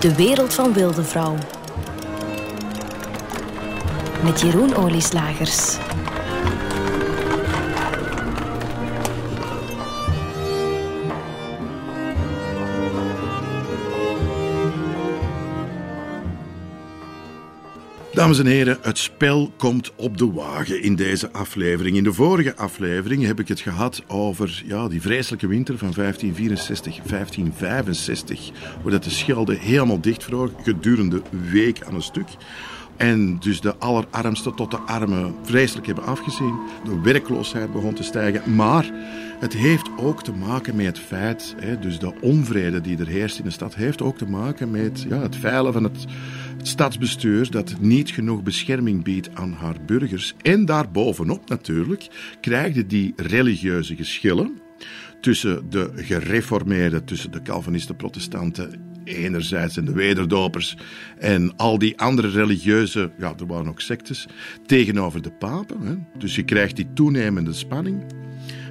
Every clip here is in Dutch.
De wereld van Wilde Vrouw. Met Jeroen Olieslagers. Dames en heren, het spel komt op de wagen in deze aflevering. In de vorige aflevering heb ik het gehad over ja, die vreselijke winter van 1564, 1565, waar de Schelde helemaal dichtvroor gedurende week aan een stuk. En dus de allerarmsten tot de armen vreselijk hebben afgezien. De werkloosheid begon te stijgen. Maar het heeft ook te maken met het feit, hè, dus de onvrede die er heerst in de stad, heeft ook te maken met ja, het veilen van het, het stadsbestuur dat niet genoeg bescherming biedt aan haar burgers. En daarbovenop natuurlijk krijgen die religieuze geschillen tussen de gereformeerden, tussen de Calvinisten, protestanten enerzijds en de wederdopers en al die andere religieuze, ja, er waren ook sectes, tegenover de papen. Hè. Dus je krijgt die toenemende spanning.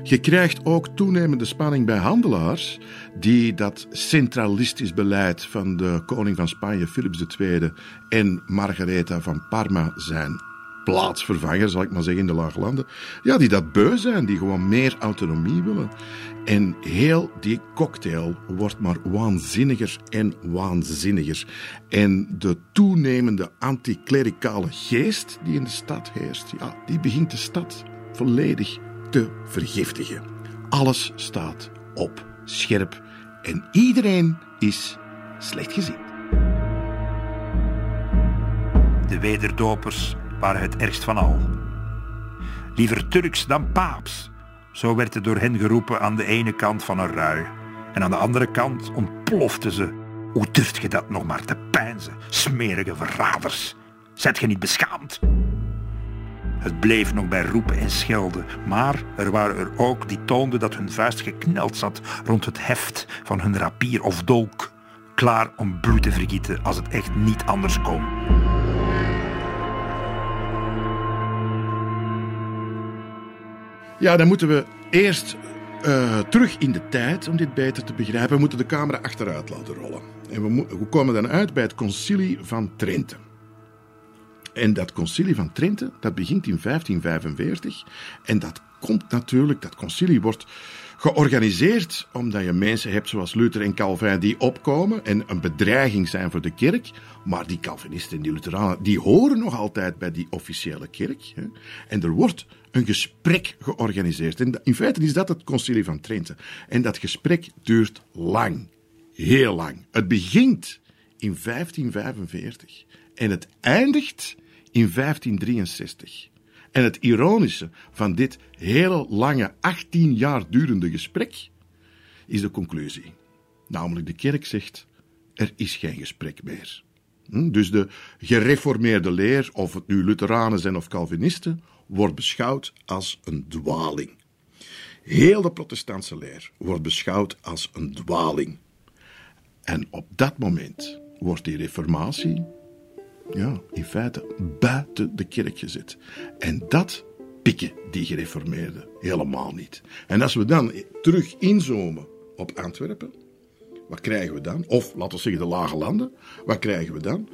Je krijgt ook toenemende spanning bij handelaars die dat centralistisch beleid van de koning van Spanje, Philips II en Margaretha van Parma zijn plaatsvervanger, zal ik maar zeggen, in de lage landen. Ja, die dat beu zijn, die gewoon meer autonomie willen. En heel die cocktail wordt maar waanzinniger en waanzinniger. En de toenemende anticlericale geest die in de stad heerst, ja, die begint de stad volledig te vergiftigen. Alles staat op scherp en iedereen is slecht gezien. De wederdopers waren het ergst van al. Liever Turks dan paaps, zo werd het door hen geroepen aan de ene kant van een rui. En aan de andere kant ontploften ze. Hoe durft je dat nog maar te pijnzen, smerige verraders? Zet je niet beschaamd? Het bleef nog bij roepen en schelden, maar er waren er ook die toonden dat hun vuist gekneld zat rond het heft van hun rapier of dolk, klaar om bloed te vergieten als het echt niet anders kon. Ja, dan moeten we eerst uh, terug in de tijd om dit beter te begrijpen. We moeten de camera achteruit laten rollen. En we, we komen dan uit bij het concilie van Trente. En dat concilie van Trente, dat begint in 1545. En dat komt natuurlijk, dat concilie wordt georganiseerd omdat je mensen hebt zoals Luther en Calvin die opkomen en een bedreiging zijn voor de kerk. Maar die Calvinisten en die Lutheranen, die horen nog altijd bij die officiële kerk. Hè. En er wordt een gesprek georganiseerd. En in feite is dat het concilie van Trente. En dat gesprek duurt lang. Heel lang. Het begint in 1545 en het eindigt in 1563. En het ironische van dit hele lange, 18 jaar durende gesprek is de conclusie. Namelijk, de kerk zegt: er is geen gesprek meer. Hm, dus de gereformeerde leer, of het nu Lutheranen zijn of Calvinisten, wordt beschouwd als een dwaling. Heel de protestantse leer wordt beschouwd als een dwaling. En op dat moment wordt die reformatie ja, in feite buiten de kerk gezet. En dat pikken die gereformeerden helemaal niet. En als we dan terug inzoomen op Antwerpen, wat krijgen we dan? Of laten we zeggen de lage landen, wat krijgen we dan?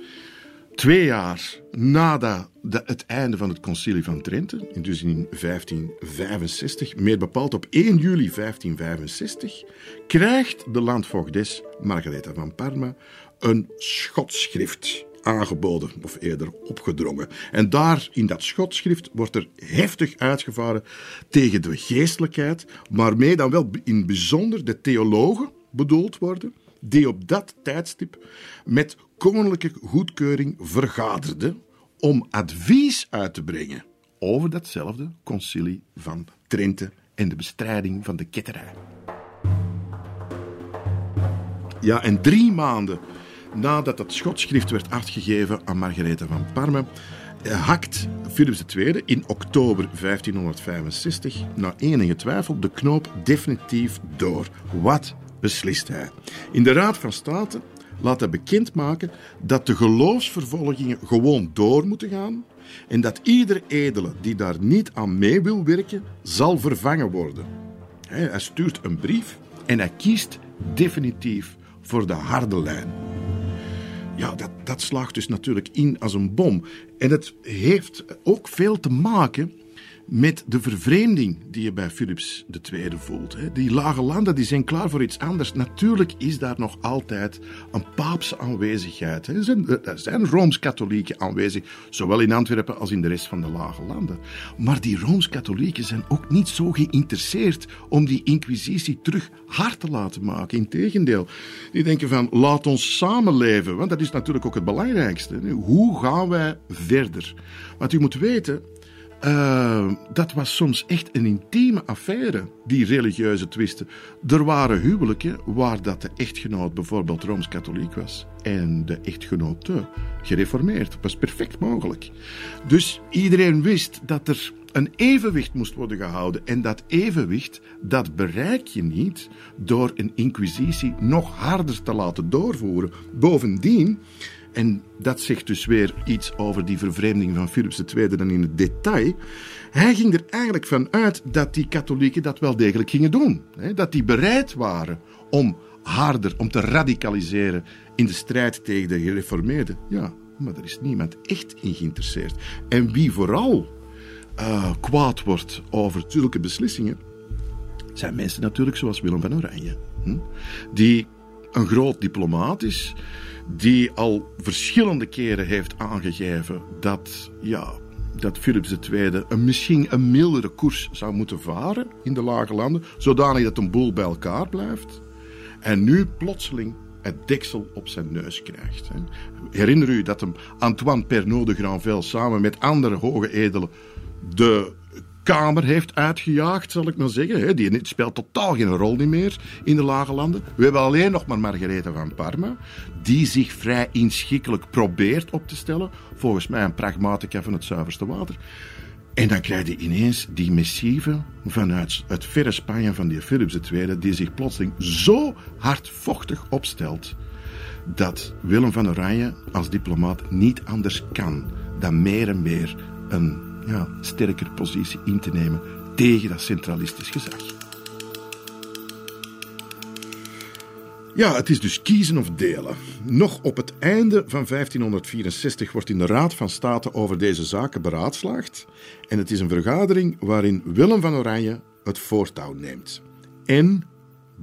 Twee jaar na het einde van het concilie van Trente, dus in 1565, meer bepaald op 1 juli 1565, krijgt de landvoogdes Margaretha van Parma een schotschrift aangeboden, of eerder opgedrongen. En daar, in dat schotschrift, wordt er heftig uitgevaren tegen de geestelijkheid, waarmee dan wel in bijzonder de theologen bedoeld worden, die op dat tijdstip met koninklijke goedkeuring vergaderden om advies uit te brengen over datzelfde concilie van Trente en de bestrijding van de ketterij. Ja, en drie maanden nadat het schotschrift werd afgegeven aan Margaretha van Parma, eh, hakt Philips II in oktober 1565 na enige twijfel de knoop definitief door. Wat beslist hij? In de Raad van State laat hij bekendmaken dat de geloofsvervolgingen gewoon door moeten gaan en dat ieder edele die daar niet aan mee wil werken, zal vervangen worden. Hij stuurt een brief en hij kiest definitief voor de harde lijn. Ja, dat, dat slaagt dus natuurlijk in als een bom. En het heeft ook veel te maken met de vervreemding die je bij Philips II voelt. Die lage landen die zijn klaar voor iets anders. Natuurlijk is daar nog altijd een paapse aanwezigheid. Er zijn, er zijn Rooms-Katholieken aanwezig, zowel in Antwerpen als in de rest van de lage landen. Maar die Rooms-Katholieken zijn ook niet zo geïnteresseerd om die inquisitie terug hard te laten maken. Integendeel, die denken van laat ons samenleven, want dat is natuurlijk ook het belangrijkste. Hoe gaan wij verder? Want u moet weten, uh, dat was soms echt een intieme affaire, die religieuze twisten. Er waren huwelijken waar dat de echtgenoot bijvoorbeeld rooms-katholiek was en de echtgenote gereformeerd. Dat was perfect mogelijk. Dus iedereen wist dat er een evenwicht moest worden gehouden. En dat evenwicht, dat bereik je niet door een inquisitie nog harder te laten doorvoeren. Bovendien en dat zegt dus weer iets over die vervreemding van Philips II dan in het detail. Hij ging er eigenlijk van uit dat die katholieken dat wel degelijk gingen doen. Dat die bereid waren om harder, om te radicaliseren in de strijd tegen de gereformeerden. Ja, maar er is niemand echt in geïnteresseerd. En wie vooral uh, kwaad wordt over zulke beslissingen, zijn mensen natuurlijk zoals Willem van Oranje. Hm? Die een groot diplomaat is die al verschillende keren heeft aangegeven dat, ja, dat Philips II een, misschien een mildere koers zou moeten varen in de lage landen, zodanig dat een boel bij elkaar blijft. En nu plotseling het deksel op zijn neus krijgt. Herinner u dat hem Antoine Pernod de Granvelle samen met andere hoge edelen de Kamer heeft uitgejaagd, zal ik maar zeggen. Die speelt totaal geen rol meer in de lage landen. We hebben alleen nog maar Margaretha van Parma, die zich vrij inschikkelijk probeert op te stellen. Volgens mij een pragmatica van het zuiverste water. En dan krijg je ineens die missieve vanuit het verre Spanje van die Philips II, die zich plotseling zo hardvochtig opstelt dat Willem van Oranje als diplomaat niet anders kan dan meer en meer een ja, sterker positie in te nemen tegen dat centralistisch gezag. Ja, het is dus kiezen of delen. Nog op het einde van 1564 wordt in de Raad van State over deze zaken beraadslaagd. En het is een vergadering waarin Willem van Oranje het voortouw neemt. En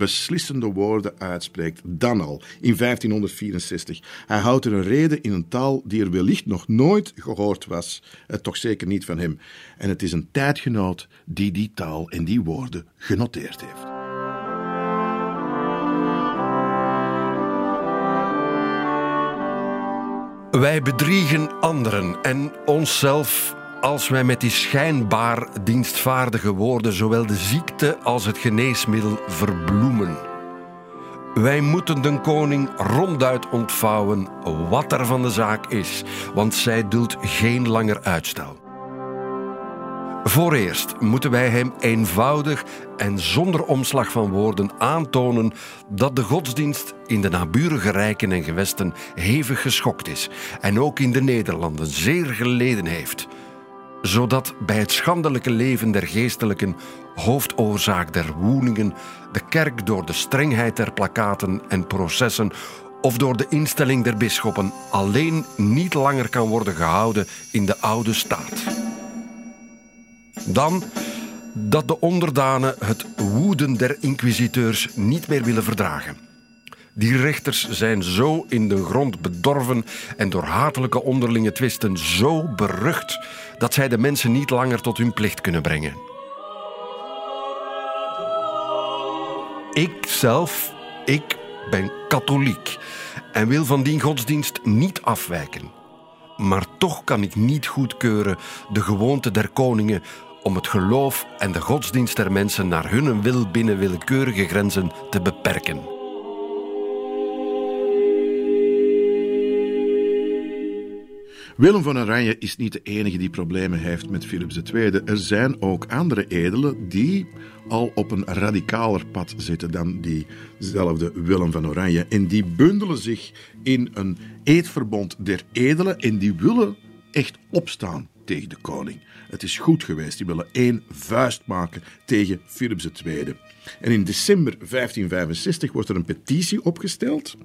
beslissende woorden uitspreekt, dan al, in 1564. Hij houdt er een reden in een taal die er wellicht nog nooit gehoord was, eh, toch zeker niet van hem. En het is een tijdgenoot die die taal en die woorden genoteerd heeft. Wij bedriegen anderen en onszelf als wij met die schijnbaar dienstvaardige woorden zowel de ziekte als het geneesmiddel verbloemen. Wij moeten de koning ronduit ontvouwen wat er van de zaak is, want zij duldt geen langer uitstel. Vooreerst moeten wij hem eenvoudig en zonder omslag van woorden aantonen dat de godsdienst in de naburige rijken en gewesten hevig geschokt is en ook in de Nederlanden zeer geleden heeft zodat bij het schandelijke leven der geestelijken, hoofdoorzaak der woningen, de kerk door de strengheid der plakaten en processen of door de instelling der bisschoppen alleen niet langer kan worden gehouden in de oude staat. Dan dat de onderdanen het woeden der inquisiteurs niet meer willen verdragen. Die rechters zijn zo in de grond bedorven en door hatelijke onderlinge twisten zo berucht dat zij de mensen niet langer tot hun plicht kunnen brengen. Ik zelf, ik ben katholiek en wil van die godsdienst niet afwijken. Maar toch kan ik niet goedkeuren de gewoonte der koningen om het geloof en de godsdienst der mensen naar hun wil binnen willekeurige grenzen te beperken. Willem van Oranje is niet de enige die problemen heeft met Philips II. Er zijn ook andere edelen die al op een radicaler pad zitten dan diezelfde Willem van Oranje. En die bundelen zich in een eedverbond der edelen en die willen echt opstaan tegen de koning. Het is goed geweest. Die willen één vuist maken tegen Philips II. En in december 1565 wordt er een petitie opgesteld,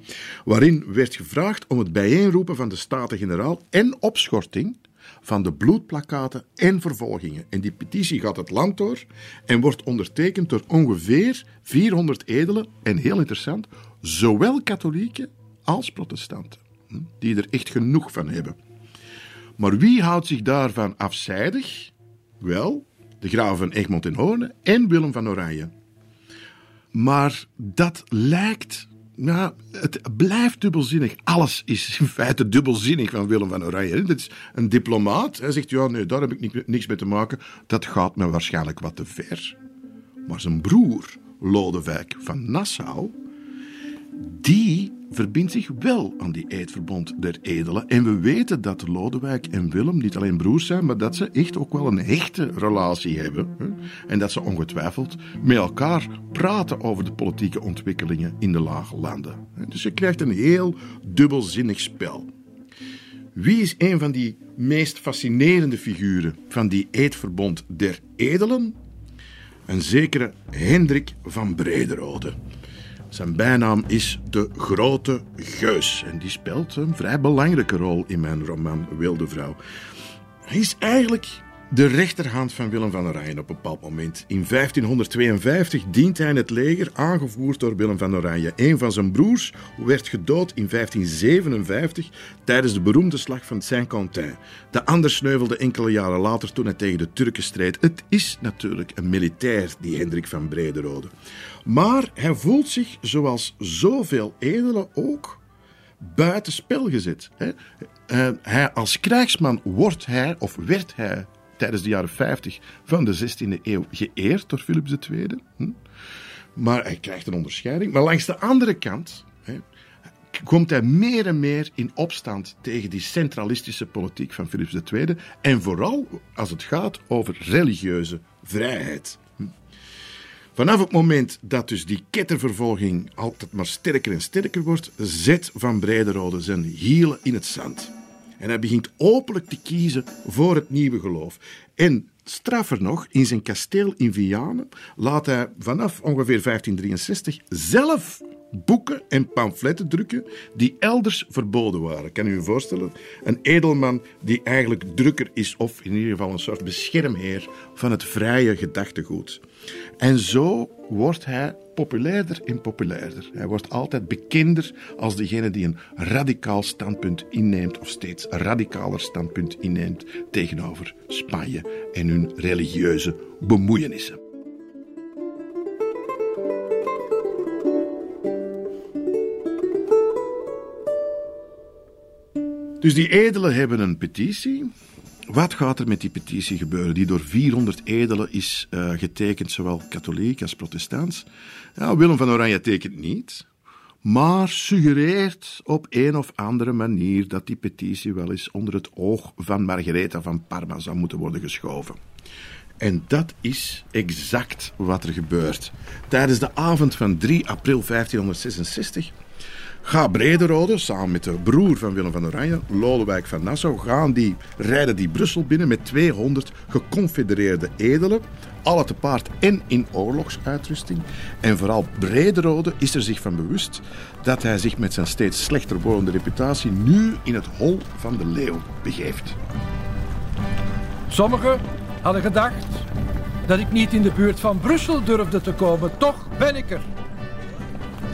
waarin werd gevraagd om het bijeenroepen van de Staten-Generaal en opschorting van de bloedplakaten en vervolgingen. En die petitie gaat het land door en wordt ondertekend door ongeveer 400 edelen en heel interessant, zowel katholieken als protestanten, hm, die er echt genoeg van hebben. Maar wie houdt zich daarvan afzijdig? Wel, de graven van Egmond en Hoorn en Willem van Oranje. Maar dat lijkt het blijft dubbelzinnig. Alles is in feite dubbelzinnig van Willem van Oranje. Dat is een diplomaat. Hij zegt, ja, nee, daar heb ik niks mee te maken. Dat gaat me waarschijnlijk wat te ver. Maar zijn broer, Lodewijk van Nassau, die verbindt zich wel aan die eedverbond der edelen. En we weten dat Lodewijk en Willem niet alleen broers zijn, maar dat ze echt ook wel een hechte relatie hebben. En dat ze ongetwijfeld met elkaar praten over de politieke ontwikkelingen in de lage landen. Dus je krijgt een heel dubbelzinnig spel. Wie is een van die meest fascinerende figuren van die eedverbond der edelen? Een zekere Hendrik van Brederode. Zijn bijnaam is de Grote Geus en die speelt een vrij belangrijke rol in mijn roman Wilde Vrouw. Hij is eigenlijk de rechterhand van Willem van Oranje op een bepaald moment. In 1552 dient hij in het leger, aangevoerd door Willem van Oranje. Een van zijn broers werd gedood in 1557 tijdens de beroemde slag van Saint-Quentin. De ander sneuvelde enkele jaren later toen hij tegen de Turken streed. Het is natuurlijk een militair, die Hendrik van Brederode. Maar hij voelt zich, zoals zoveel edelen ook, buitenspel gezet. Eh, hij, als krijgsman wordt hij, of werd hij tijdens de jaren 50 van de 16e eeuw geëerd door Philips II. Hm? Maar hij krijgt een onderscheiding. Maar langs de andere kant hè, komt hij meer en meer in opstand tegen die centralistische politiek van Philips II. En vooral als het gaat over religieuze vrijheid. Hm? Vanaf het moment dat dus die kettervervolging altijd maar sterker en sterker wordt, zet Van Brederode zijn hielen in het zand. En hij begint openlijk te kiezen voor het nieuwe geloof. En straffer nog, in zijn kasteel in Vianen laat hij vanaf ongeveer 1563 zelf boeken en pamfletten drukken die elders verboden waren. Kan u je voorstellen? Een edelman die eigenlijk drukker is, of in ieder geval een soort beschermheer van het vrije gedachtegoed. En zo wordt hij populairder en populairder. Hij wordt altijd bekender als degene die een radicaal standpunt inneemt, of steeds radicaler standpunt inneemt tegenover Spanje en hun religieuze bemoeienissen. Dus die edelen hebben een petitie. Wat gaat er met die petitie gebeuren, die door 400 edelen is uh, getekend, zowel katholiek als protestants? Ja, Willem van Oranje tekent niet, maar suggereert op een of andere manier dat die petitie wel eens onder het oog van Margaretha van Parma zou moeten worden geschoven. En dat is exact wat er gebeurt. Tijdens de avond van 3 april 1566 Ga Brederode, samen met de broer van Willem van Oranje, Lodewijk van Nassau, gaan die, rijden die Brussel binnen met 200 geconfedereerde edelen. Alle te paard en in oorlogsuitrusting. En vooral Brederode is er zich van bewust dat hij zich met zijn steeds slechter wordende reputatie nu in het hol van de leeuw begeeft. Sommigen hadden gedacht dat ik niet in de buurt van Brussel durfde te komen. Toch ben ik er.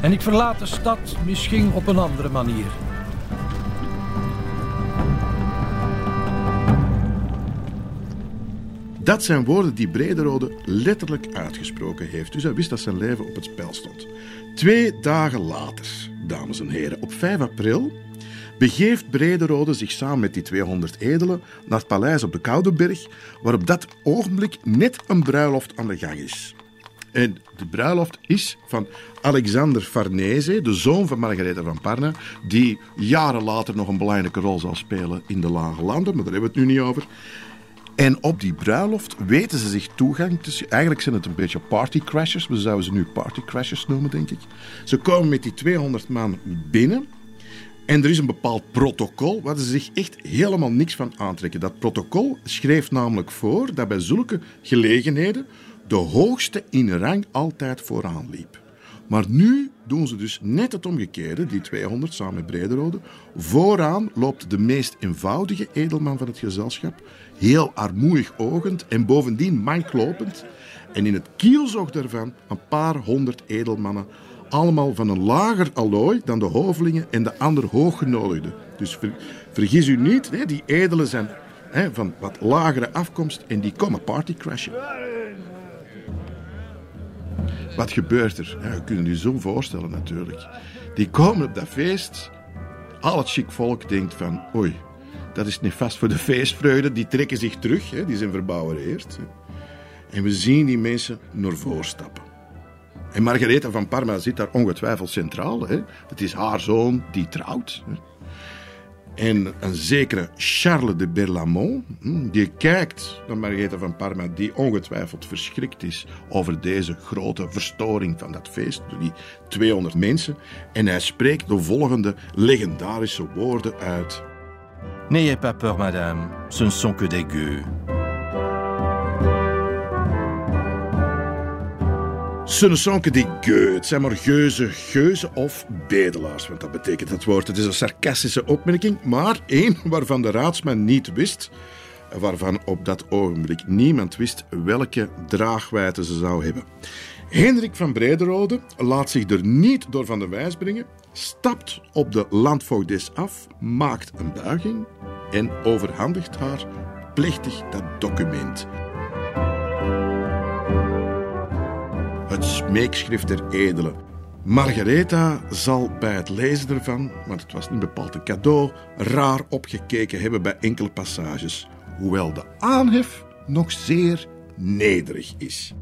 En ik verlaat de stad misschien op een andere manier. Dat zijn woorden die Brederode letterlijk uitgesproken heeft. Dus hij wist dat zijn leven op het spel stond. Twee dagen later, dames en heren, op 5 april, begeeft Brederode zich samen met die 200 edelen naar het paleis op de Koudenberg, waar op dat ogenblik net een bruiloft aan de gang is. En de bruiloft is van Alexander Farnese, de zoon van Margaretha van Parma, die jaren later nog een belangrijke rol zal spelen in de Lage Landen, maar daar hebben we het nu niet over. En op die bruiloft weten ze zich toegang. Eigenlijk zijn het een beetje partycrashers. We zouden ze nu partycrashers noemen, denk ik. Ze komen met die 200 man binnen. En er is een bepaald protocol waar ze zich echt helemaal niks van aantrekken. Dat protocol schreef namelijk voor dat bij zulke gelegenheden de hoogste in rang altijd vooraan liep. Maar nu doen ze dus net het omgekeerde, die 200 samen met Brederode. Vooraan loopt de meest eenvoudige edelman van het gezelschap, heel armoeig ogend en bovendien manklopend. En in het kielzog daarvan een paar honderd edelmannen, allemaal van een lager allooi dan de hovelingen en de andere hooggenodigden. Dus vergis u niet, die edelen zijn van wat lagere afkomst en die komen partycrashen. Wat gebeurt er? Ja, je kunt je zo voorstellen natuurlijk. Die komen op dat feest. Al het chic volk denkt van, oei, dat is niet vast voor de feestvreugde. Die trekken zich terug, hè. die zijn verbouwereerd. En we zien die mensen naar voren stappen. En Margaretha van Parma zit daar ongetwijfeld centraal. Hè. Het is haar zoon die trouwt. Hè. En een zekere Charles de Berlamont, hm, die kijkt naar Margaretha van Parma, die ongetwijfeld verschrikt is over deze grote verstoring van dat feest, die 200 mensen. En hij spreekt de volgende legendarische woorden uit. N'ayez pas peur, madame, ce ne sont que des gueux. Des gueux. Het zijn maar geuzen, geuzen of bedelaars, want dat betekent het woord. Het is een sarcastische opmerking, maar één waarvan de raadsman niet wist, waarvan op dat ogenblik niemand wist welke draagwijte ze zou hebben. Hendrik van Brederode laat zich er niet door van de wijs brengen, stapt op de landvoogdes af, maakt een buiging en overhandigt haar plechtig dat document. Het smeekschrift der edelen. Margaretha zal bij het lezen ervan, want het was niet bepaald een cadeau, raar opgekeken hebben bij enkele passages, hoewel de aanhef nog zeer nederig is.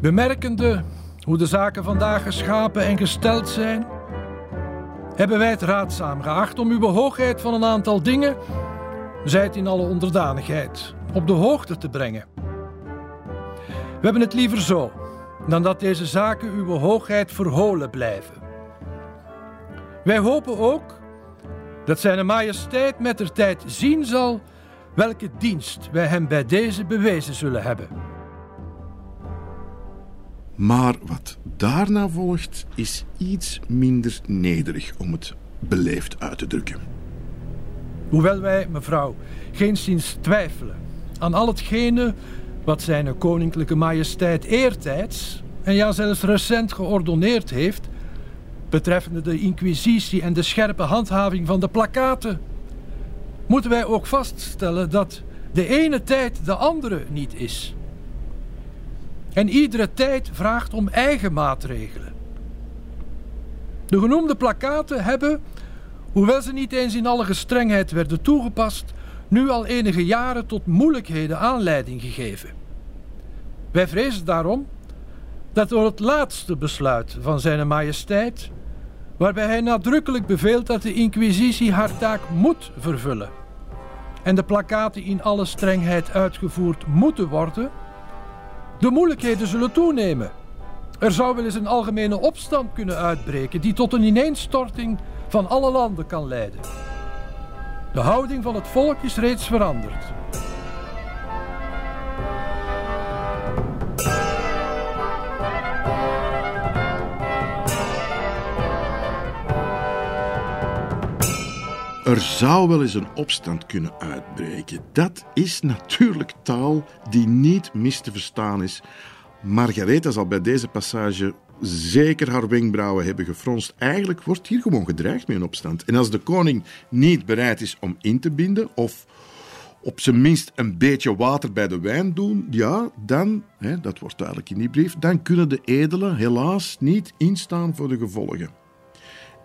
Bemerkende hoe de zaken vandaag geschapen en gesteld zijn, hebben wij het raadzaam geacht om uw hoogheid van een aantal dingen, zijt in alle onderdanigheid, op de hoogte te brengen. We hebben het liever zo, dan dat deze zaken uw hoogheid verholen blijven. Wij hopen ook dat zijn majesteit met der tijd zien zal welke dienst wij hem bij deze bewezen zullen hebben. Maar wat daarna volgt is iets minder nederig om het beleefd uit te drukken. Hoewel wij, mevrouw, geenszins twijfelen aan al hetgene wat zijn koninklijke majesteit eertijds en ja zelfs recent geordoneerd heeft betreffende de inquisitie en de scherpe handhaving van de plakaten, moeten wij ook vaststellen dat de ene tijd de andere niet is. En iedere tijd vraagt om eigen maatregelen. De genoemde plakaten hebben, hoewel ze niet eens in alle gestrengheid werden toegepast, nu al enige jaren tot moeilijkheden aanleiding gegeven. Wij vrezen daarom dat door het laatste besluit van zijn majesteit, waarbij hij nadrukkelijk beveelt dat de inquisitie haar taak moet vervullen en de plakaten in alle strengheid uitgevoerd moeten worden, de moeilijkheden zullen toenemen. Er zou wel eens een algemene opstand kunnen uitbreken die tot een ineenstorting van alle landen kan leiden. De houding van het volk is reeds veranderd. Er zou wel eens een opstand kunnen uitbreken. Dat is natuurlijk taal die niet mis te verstaan is. Margaretha zal bij deze passage zeker haar wenkbrauwen hebben gefronst. Eigenlijk wordt hier gewoon gedreigd met een opstand. En als de koning niet bereid is om in te binden of op zijn minst een beetje water bij de wijn doen, ja, dan, hè, dat wordt duidelijk in die brief, dan kunnen de edelen helaas niet instaan voor de gevolgen.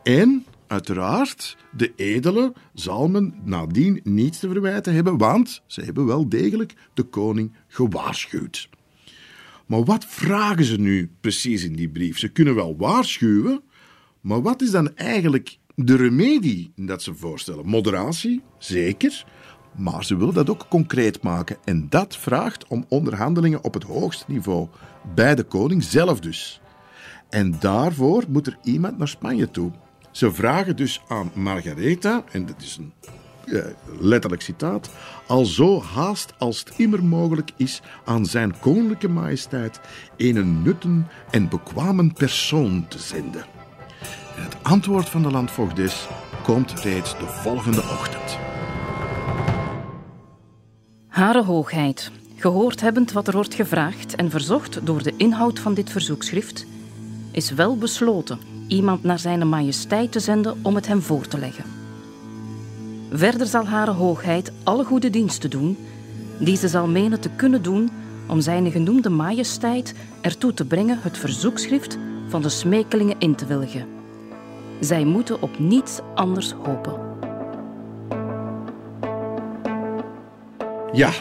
En uiteraard, de edelen zal men nadien niets te verwijten hebben, want ze hebben wel degelijk de koning gewaarschuwd. Maar wat vragen ze nu precies in die brief? Ze kunnen wel waarschuwen, maar wat is dan eigenlijk de remedie dat ze voorstellen? Moderatie, zeker, maar ze willen dat ook concreet maken. En dat vraagt om onderhandelingen op het hoogste niveau, bij de koning zelf dus. En daarvoor moet er iemand naar Spanje toe. Ze vragen dus aan Margaretha, en dat is een eh, letterlijk citaat, al zo haast als het immer mogelijk is aan zijn koninklijke majesteit een nutten en bekwamen persoon te zenden. En het antwoord van de landvoogdes komt reeds de volgende ochtend. Hare Hoogheid, gehoord hebbend wat er wordt gevraagd en verzocht door de inhoud van dit verzoekschrift, is wel besloten iemand naar zijn majesteit te zenden om het hem voor te leggen. Verder zal Hare Hoogheid alle goede diensten doen die ze zal menen te kunnen doen om zijn genoemde majesteit ertoe te brengen het verzoekschrift van de smekelingen in te wilgen. Zij moeten op niets anders hopen. Ja,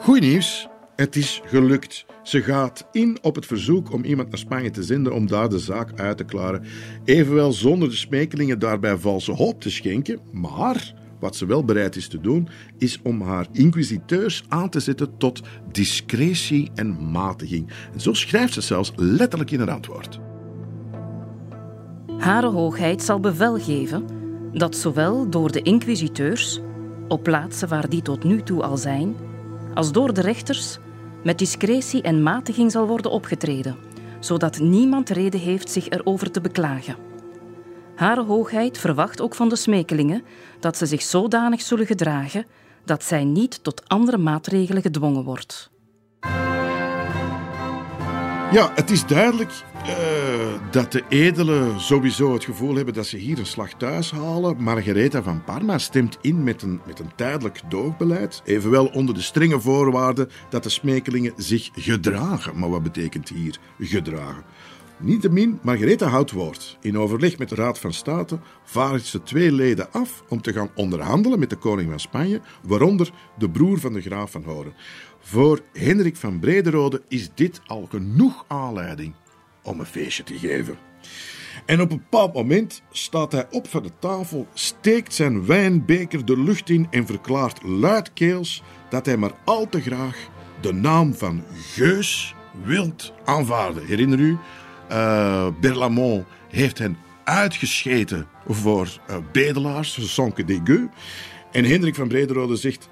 goed nieuws. Het is gelukt. Ze gaat in op het verzoek om iemand naar Spanje te zenden om daar de zaak uit te klaren. Evenwel zonder de smekelingen daarbij valse hoop te schenken. Maar wat ze wel bereid is te doen, is om haar inquisiteurs aan te zetten tot discretie en matiging. En zo schrijft ze zelfs letterlijk in het antwoord. Hare Hoogheid zal bevel geven dat zowel door de inquisiteurs, op plaatsen waar die tot nu toe al zijn, als door de rechters met discretie en matiging zal worden opgetreden, zodat niemand reden heeft zich erover te beklagen. Hare Hoogheid verwacht ook van de smekelingen dat ze zich zodanig zullen gedragen dat zij niet tot andere maatregelen gedwongen wordt. Ja, het is duidelijk uh, dat de edelen sowieso het gevoel hebben dat ze hier een slag thuis halen. Margaretha van Parma stemt in met een, met een tijdelijk doogbeleid. Evenwel onder de strenge voorwaarden dat de smekelingen zich gedragen. Maar wat betekent hier gedragen? Niettemin, Margaretha houdt woord. In overleg met de Raad van State vaardigt ze twee leden af om te gaan onderhandelen met de koning van Spanje, waaronder de broer van de graaf van Horen. Voor Hendrik van Brederode is dit al genoeg aanleiding om een feestje te geven. En op een bepaald moment staat hij op van de tafel, steekt zijn wijnbeker de lucht in en verklaart luidkeels dat hij maar al te graag de naam van Geus wilt aanvaarden. Herinner u, uh, Berlamont heeft hen uitgescheten voor uh, bedelaars, Sonke de Gueux. En Hendrik van Brederode zegt: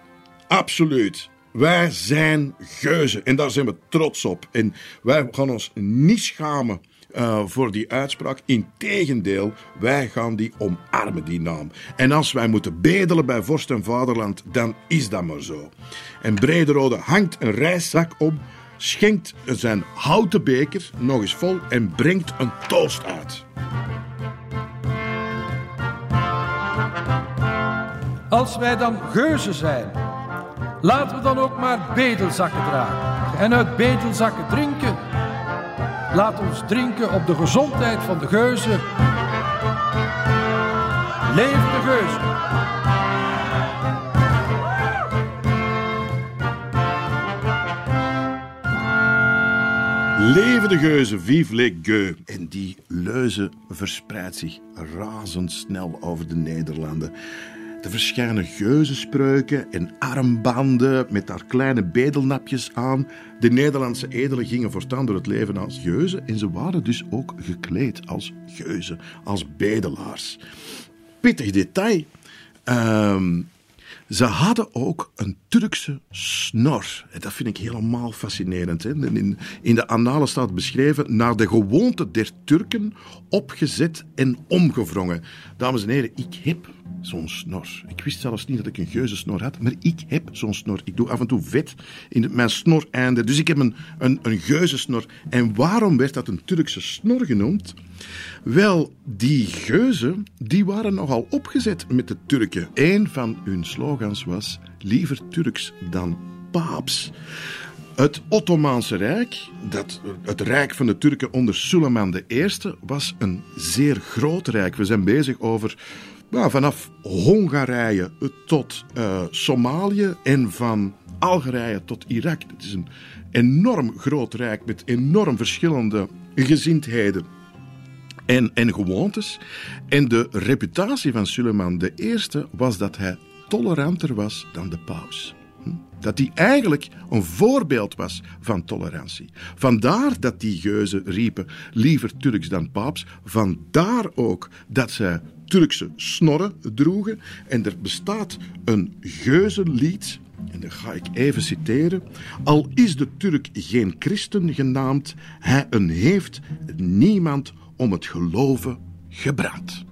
absoluut. Wij zijn geuzen en daar zijn we trots op. En wij gaan ons niet schamen uh, voor die uitspraak. Integendeel, wij gaan die omarmen, die naam. En als wij moeten bedelen bij vorst en vaderland, dan is dat maar zo. En Brederode hangt een reiszak om schenkt zijn houten beker nog eens vol en brengt een toast uit. Als wij dan geuzen zijn, laten we dan ook maar bedelzakken dragen en uit bedelzakken drinken. Laat ons drinken op de gezondheid van de geuzen. Leef de geuzen! Leven de geuzen, vive les gueux. En die leuze verspreidt zich razendsnel over de Nederlanden. Er verschijnen geuzenspreuken en armbanden met daar kleine bedelnapjes aan. De Nederlandse edelen gingen voortaan door het leven als geuzen en ze waren dus ook gekleed als geuzen, als bedelaars. Pittig detail. Um, ze hadden ook een Turkse snor. Dat vind ik helemaal fascinerend. Hè? In, in de annalen staat beschreven naar de gewoonte der Turken opgezet en omgevrongen. Dames en heren, ik heb zo'n snor. Ik wist zelfs niet dat ik een geuzensnor had, maar ik heb zo'n snor. Ik doe af en toe vet in mijn snoreinde. Dus ik heb een, een, een geuzensnor. En waarom werd dat een Turkse snor genoemd? Wel, die geuzen die waren nogal opgezet met de Turken. Een van hun slogans was liever Turks dan paaps. Het Ottomaanse Rijk, dat, het rijk van de Turken onder Suleiman I, was een zeer groot rijk. We zijn bezig over nou, vanaf Hongarije tot uh, Somalië en van Algerije tot Irak. Het is een enorm groot rijk met enorm verschillende gezindheden en, en gewoontes. En de reputatie van Suleiman I was dat hij toleranter was dan de paus. Hm? Dat hij eigenlijk een voorbeeld was van tolerantie. Vandaar dat die geuzen riepen liever Turks dan paaps. Vandaar ook dat zij Turkse snorren droegen. En er bestaat een geuzenlied, en dat ga ik even citeren. Al is de Turk geen christen genaamd, hij een heeft niemand om het geloven gebrand.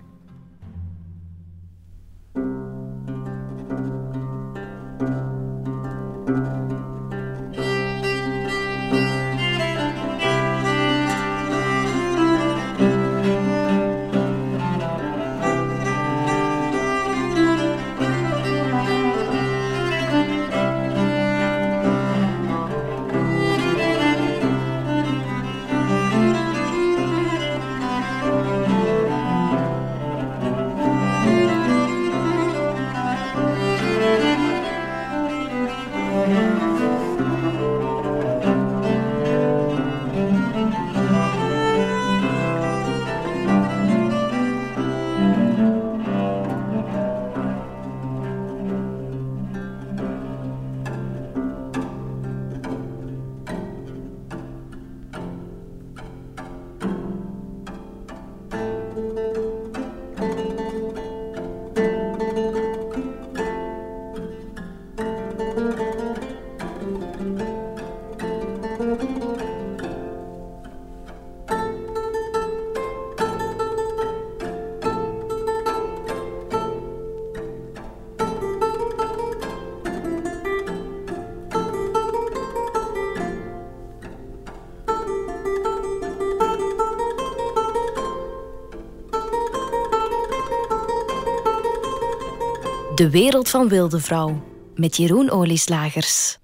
De wereld van Wilde Vrouw met Jeroen Olieslagers.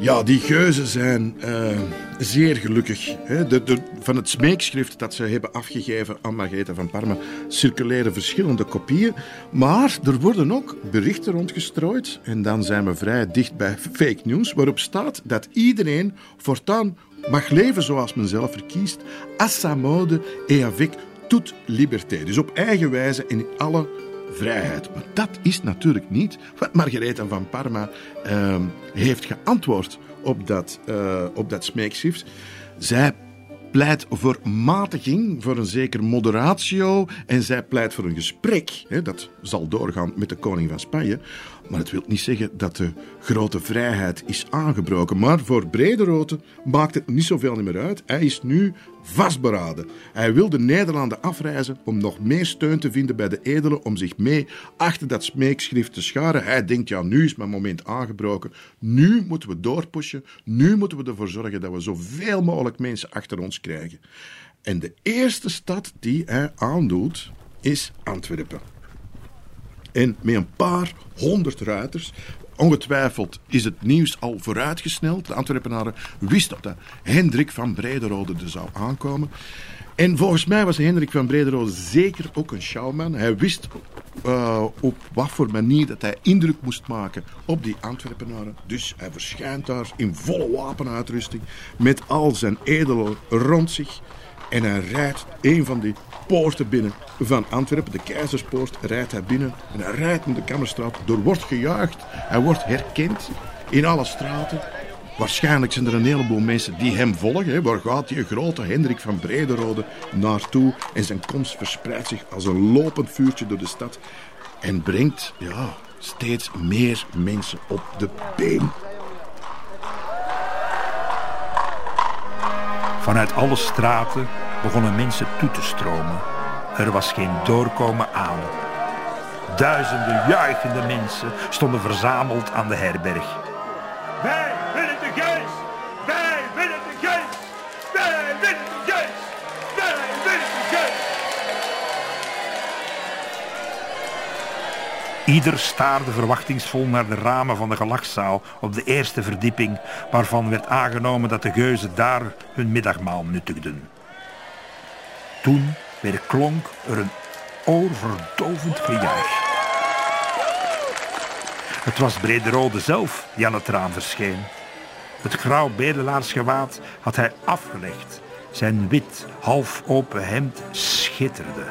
Ja, die geuzen zijn uh, zeer gelukkig. Hè. De, van het smeekschrift dat ze hebben afgegeven aan Margaretha van Parma circuleren verschillende kopieën. Maar er worden ook berichten rondgestrooid. En dan zijn we vrij dicht bij fake news, waarop staat dat iedereen voortaan mag leven zoals men zelf verkiest, à sa mode et avec toute liberté. Dus op eigen wijze in alle vrijheid. Maar dat is natuurlijk niet wat Margaretha van Parma uh, heeft geantwoord op dat, uh, op dat smeekschrift. Zij pleit voor matiging, voor een zeker moderatio en zij pleit voor een gesprek. Hè, dat zal doorgaan met de koning van Spanje. Maar het wil niet zeggen dat de grote vrijheid is aangebroken. Maar voor Brederode maakt het niet zoveel meer uit. Hij is nu vastberaden. Hij wil de Nederlanden afreizen om nog meer steun te vinden bij de edelen, om zich mee achter dat smeekschrift te scharen. Hij denkt, ja, nu is mijn moment aangebroken. Nu moeten we doorpushen. Nu moeten we ervoor zorgen dat we zoveel mogelijk mensen achter ons krijgen. En de eerste stad die hij aandoet, is Antwerpen. En met een paar honderd ruiters. Ongetwijfeld is het nieuws al vooruitgesneld. De Antwerpenaren wisten dat Hendrik van Brederode er zou aankomen. En volgens mij was Hendrik van Brederode zeker ook een showman. Hij wist uh, op wat voor manier dat hij indruk moest maken op die Antwerpenaren. Dus hij verschijnt daar in volle wapenuitrusting met al zijn edelen rond zich. En hij rijdt een van die poorten binnen van Antwerpen, de Keizerspoort, rijdt hij binnen. En hij rijdt in de Kammerstraat. Er wordt gejuicht. Hij wordt herkend in alle straten. Waarschijnlijk zijn er een heleboel mensen die hem volgen. Hè. Waar gaat die grote Hendrik van Brederode naartoe? En zijn komst verspreidt zich als een lopend vuurtje door de stad. En brengt ja, steeds meer mensen op de been. Vanuit alle straten begonnen mensen toe te stromen. Er was geen doorkomen aan. Duizenden juichende mensen stonden verzameld aan de herberg. Wij willen de geest! Wij willen de geest! Wij willen de geest! Wij willen de geest! Ieder staarde verwachtingsvol naar de ramen van de gelachzaal op de eerste verdieping, waarvan werd aangenomen dat de geuzen daar hun middagmaal nuttigden. Toen weerklonk er een oorverdovend gejuich. Het was Brederode zelf die aan het raam verscheen. Het grauw bedelaarsgewaad had hij afgelegd. Zijn wit, half open hemd schitterde.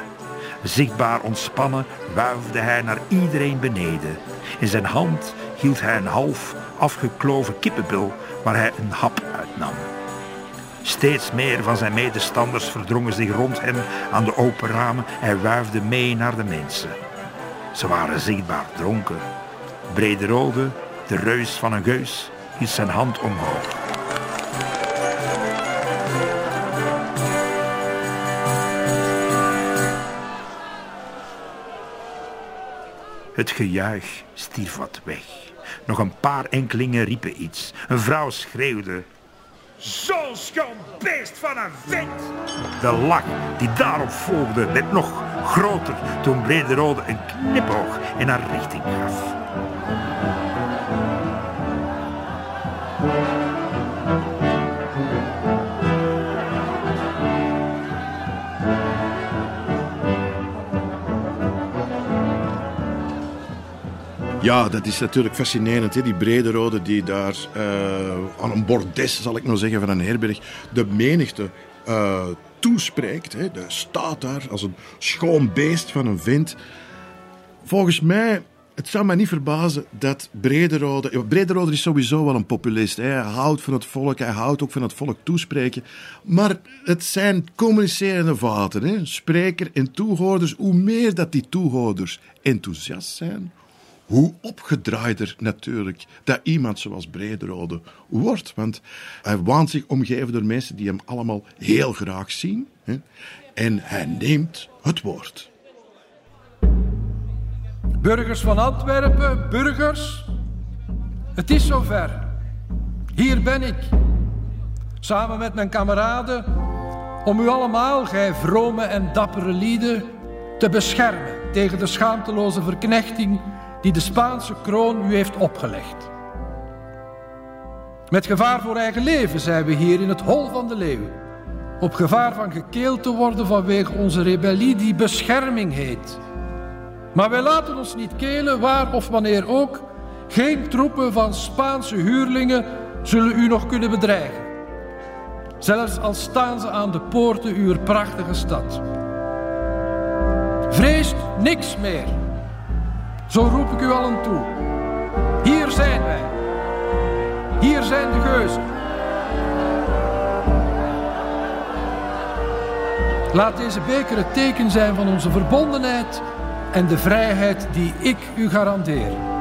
Zichtbaar ontspannen wuifde hij naar iedereen beneden. In zijn hand hield hij een half afgekloven kippenbil waar hij een hap uitnam. Steeds meer van zijn medestanders verdrongen zich rond hem aan de open ramen. Hij wuifde mee naar de mensen. Ze waren zichtbaar dronken. Brederode, de reus van een geus, hield zijn hand omhoog. Het gejuich stierf wat weg. Nog een paar enkelingen riepen iets. Een vrouw schreeuwde. Zo'n schoon beest van een vent! De lach die daarop volgde werd nog groter toen Brederode een knipoog in haar richting gaf. Ja, dat is natuurlijk fascinerend. Die brede rode die daar uh, aan een bordes, zal ik maar zeggen, van een herberg, de menigte uh, toespreekt. De staat daar als een schoon beest van een vent. Volgens mij, het zou mij niet verbazen dat Brederode... Brederode is sowieso wel een populist. Hij houdt van het volk, hij houdt ook van het volk toespreken. Maar het zijn communicerende vaten. Hè? Spreker en toehoorders. Hoe meer dat die toehoorders enthousiast zijn hoe opgedraaider natuurlijk dat iemand zoals Brederode wordt. Want hij waant zich omgeven door mensen die hem allemaal heel graag zien. Hè? En hij neemt het woord. Burgers van Antwerpen, burgers, het is zover. Hier ben ik, samen met mijn kameraden, om u allemaal, gij vrome en dappere lieden, te beschermen tegen de schaamteloze verknechting die de Spaanse kroon u heeft opgelegd. Met gevaar voor eigen leven zijn we hier in het hol van de leeuw. Op gevaar van gekeeld te worden vanwege onze rebellie die bescherming heet. Maar wij laten ons niet kelen, waar of wanneer ook. Geen troepen van Spaanse huurlingen zullen u nog kunnen bedreigen. Zelfs al staan ze aan de poorten uw prachtige stad. Vreest niks meer. Zo roep ik u allen toe. Hier zijn wij. Hier zijn de geuzen. Laat deze beker het teken zijn van onze verbondenheid en de vrijheid die ik u garandeer.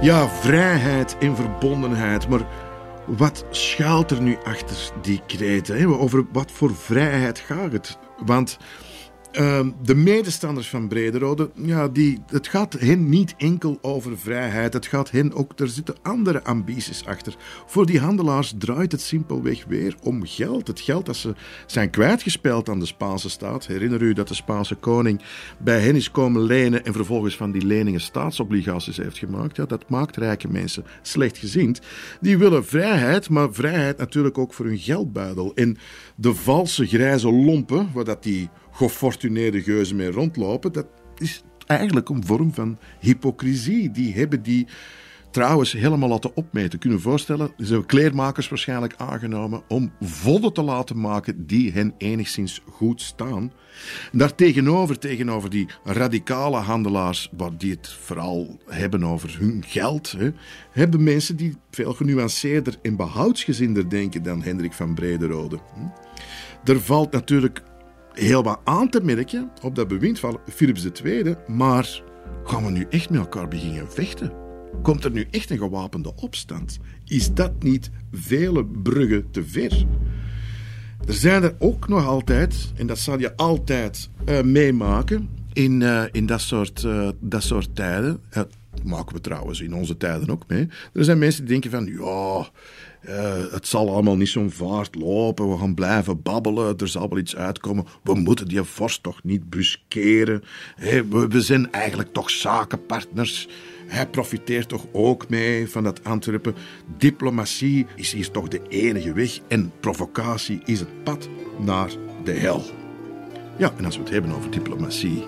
Ja, vrijheid en verbondenheid. Maar wat schuilt er nu achter die kreten? Over wat voor vrijheid gaat het? Want Ehm, de medestanders van Brederode, ja, die, het gaat hen niet enkel over vrijheid. Het gaat hen ook, er zitten andere ambities achter. Voor die handelaars draait het simpelweg weer om geld. Het geld dat ze zijn kwijtgespeeld aan de Spaanse staat. Herinner u dat de Spaanse koning bij hen is komen lenen en vervolgens van die leningen staatsobligaties heeft gemaakt? Ja, dat maakt rijke mensen slechtgezind. Die willen vrijheid, maar vrijheid natuurlijk ook voor hun geldbuidel. En de valse grijze lompen, waar dat die gefortuneerde geuzen mee rondlopen, dat is eigenlijk een vorm van hypocrisie. Die hebben die trouwens helemaal laten opmeten. Kunnen voorstellen, zijn kleermakers waarschijnlijk aangenomen om vodden te laten maken die hen enigszins goed staan. Daartegenover, tegenover die radicale handelaars, die het vooral hebben over hun geld, hè, hebben mensen die veel genuanceerder en behoudsgezinder denken dan Hendrik van Brederode. Hm. Er valt natuurlijk heel wat aan te merken op dat bewind van Philips II, maar gaan we nu echt met elkaar beginnen vechten? Komt er nu echt een gewapende opstand? Is dat niet vele bruggen te ver? Er zijn er ook nog altijd, en dat zal je altijd uh, meemaken in, uh, in dat, soort, uh, dat soort tijden. Maken we trouwens in onze tijden ook mee. Er zijn mensen die denken van, ja, uh, het zal allemaal niet zo'n vaart lopen. We gaan blijven babbelen. Er zal wel iets uitkomen. We moeten die vorst toch niet buskeren. We, we, zijn eigenlijk toch zakenpartners. Hij profiteert toch ook mee van dat Antwerpen. Diplomatie is hier toch de enige weg. En provocatie is het pad naar de hel. Ja, en als we het hebben over diplomatie,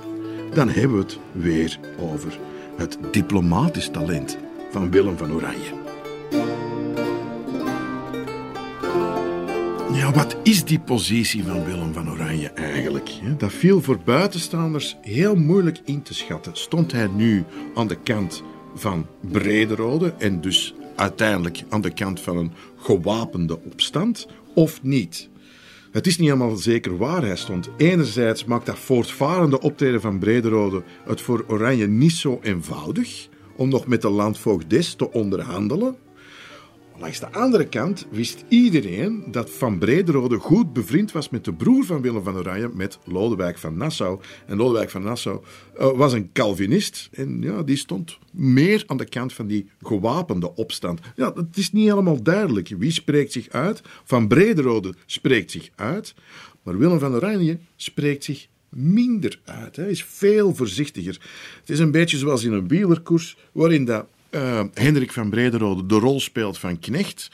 dan hebben we het weer over het diplomatisch talent van Willem van Oranje. Ja, wat is die positie van Willem van Oranje eigenlijk? Dat viel voor buitenstaanders heel moeilijk in te schatten. Stond hij nu aan de kant van Brederode en dus uiteindelijk aan de kant van een gewapende opstand of niet? Het is niet helemaal zeker waar hij stond. Enerzijds maakt dat voortvarende optreden van Brederode het voor Oranje niet zo eenvoudig om nog met de landvoogdes te onderhandelen. Langs de andere kant wist iedereen dat Van Brederode goed bevriend was met de broer van Willem van Oranje, met Lodewijk van Nassau. En Lodewijk van Nassau uh, was een Calvinist en ja, die stond meer aan de kant van die gewapende opstand. Ja, het is niet helemaal duidelijk. Wie spreekt zich uit? Van Brederode spreekt zich uit, maar Willem van Oranje spreekt zich minder uit. Hij is veel voorzichtiger. Het is een beetje zoals in een wielerkoers, waarin dat uh, Hendrik van Brederode de rol speelt van knecht.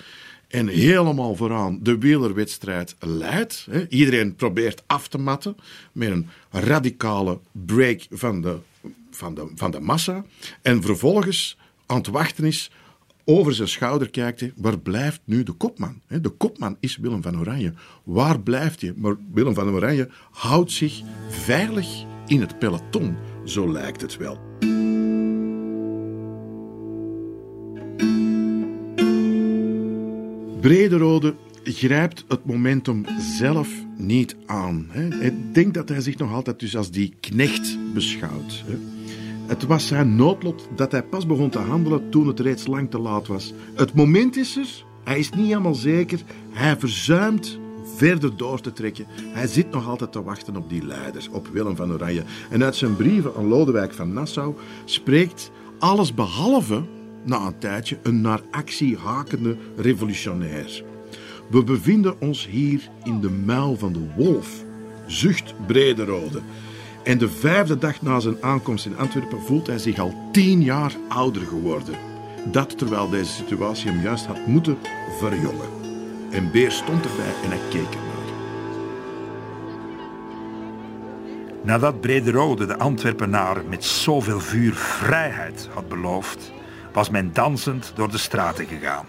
En helemaal vooraan de wielerwedstrijd leidt. Hè. Iedereen probeert af te matten met een radicale break van de, van de, van de massa. En vervolgens aan het wachten is, over zijn schouder kijkt hij, waar blijft nu de kopman? De kopman is Willem van Oranje. Waar blijft hij? Maar Willem van Oranje houdt zich veilig in het peloton, zo lijkt het wel. Brederode grijpt het momentum zelf niet aan. Hij denkt dat hij zich nog altijd dus als die knecht beschouwt. Het was zijn noodlot dat hij pas begon te handelen toen het reeds lang te laat was. Het moment is er, hij is niet helemaal zeker, hij verzuimt verder door te trekken. Hij zit nog altijd te wachten op die leider, op Willem van Oranje. En uit zijn brieven aan Lodewijk van Nassau spreekt alles behalve na een tijdje een naar actie hakende revolutionair. We bevinden ons hier in de muil van de wolf, zucht Brederode. En de vijfde dag na zijn aankomst in Antwerpen voelt hij zich al tien jaar ouder geworden. Dat terwijl deze situatie hem juist had moeten verjongen. En Beer stond erbij en hij keek ernaar. Nadat Brederode de Antwerpenaar met zoveel vuur vrijheid had beloofd, was men dansend door de straten gegaan.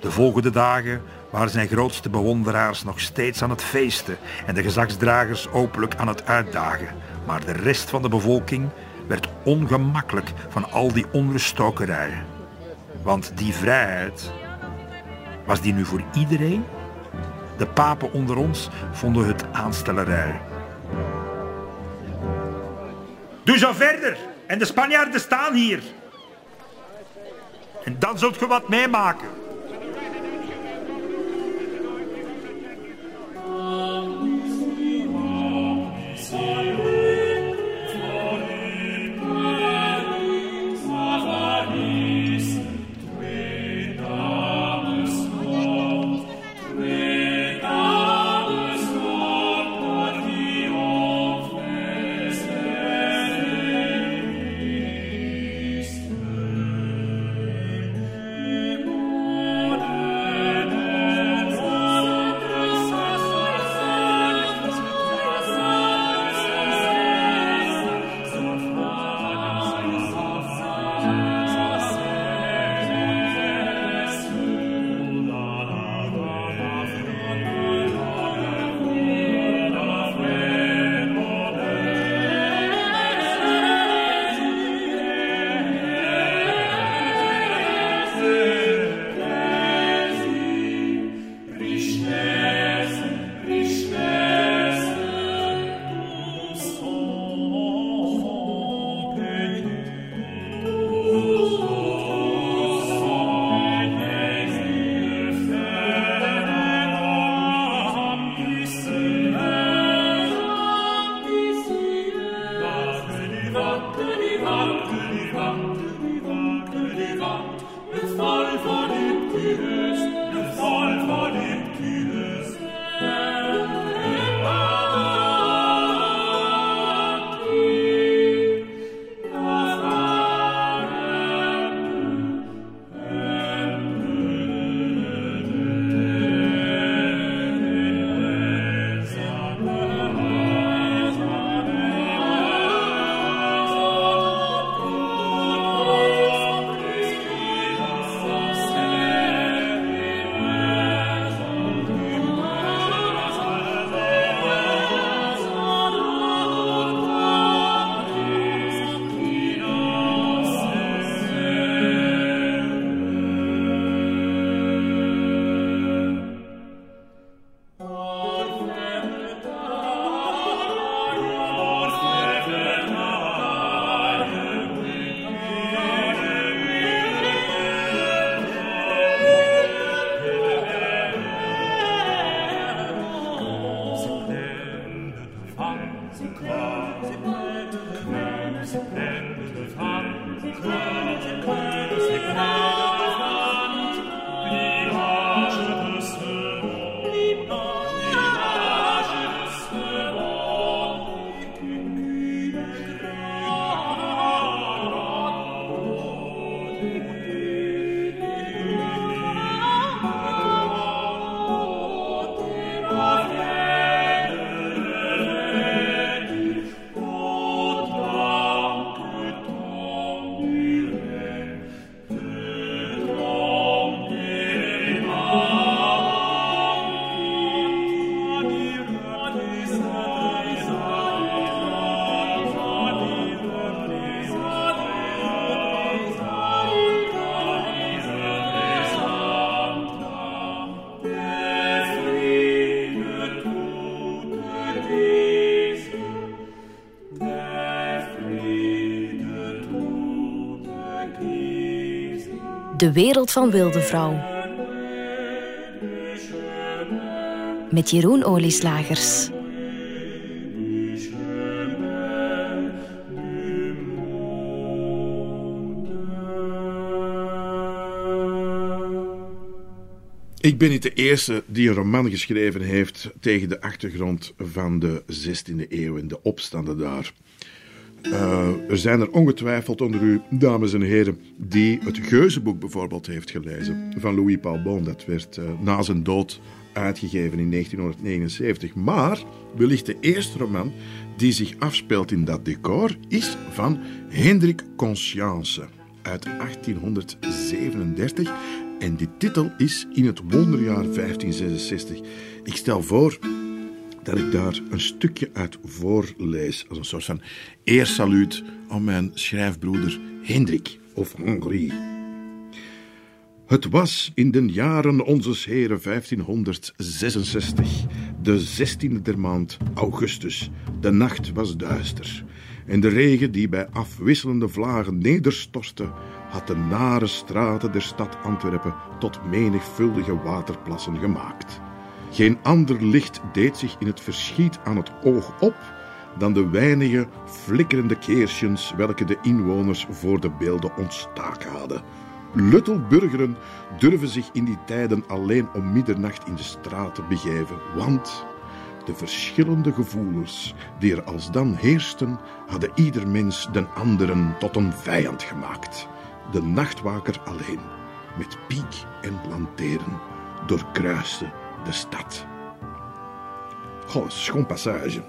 De volgende dagen waren zijn grootste bewonderaars nog steeds aan het feesten en de gezagsdragers openlijk aan het uitdagen. Maar de rest van de bevolking werd ongemakkelijk van al die onruststokerij. Want die vrijheid, was die nu voor iedereen? De papen onder ons vonden het aanstellerij. Doe zo verder en de Spanjaarden staan hier. En dan zult je wat meemaken. De wereld van Wilde Vrouw. Met Jeroen Olieslagers. Ik ben niet de eerste die een roman geschreven heeft tegen de achtergrond van de 16e eeuw en de opstanden daar. Uh, er zijn er ongetwijfeld onder u, dames en heren, die het Geuzenboek bijvoorbeeld heeft gelezen van Louis Paul Bon. Dat werd uh, na zijn dood uitgegeven in 1979. Maar wellicht de eerste roman die zich afspeelt in dat decor is van Hendrik Conscience uit 1837. En die titel is In het wonderjaar 1566. Ik stel voor dat ik daar een stukje uit voorlees. Als een soort van eersaluut aan mijn schrijfbroeder Hendrik of Henri. Het was in de jaren onze heren 1566, de 16e der maand augustus. De nacht was duister en de regen die bij afwisselende vlagen nederstortte, had de nare straten der stad Antwerpen tot menigvuldige waterplassen gemaakt. Geen ander licht deed zich in het verschiet aan het oog op dan de weinige flikkerende keersjes welke de inwoners voor de beelden ontstaken hadden. Luttelburgeren durven zich in die tijden alleen om middernacht in de straten begeven, want de verschillende gevoelens die er alsdan heersten, hadden ieder mens den anderen tot een vijand gemaakt. De nachtwaker alleen, met piek en lanteren, doorkruiste de stad. Goh, schoon passage.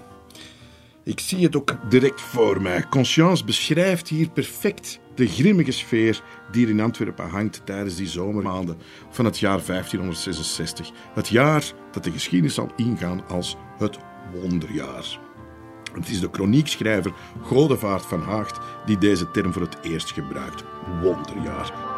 Ik zie het ook direct voor mij. Conscience beschrijft hier perfect de grimmige sfeer die er in Antwerpen hangt tijdens die zomermaanden van het jaar 1566. Het jaar dat de geschiedenis zal ingaan als het wonderjaar. Het is de chroniekschrijver Godevaart van Haagt die deze term voor het eerst gebruikt. Wonderjaar.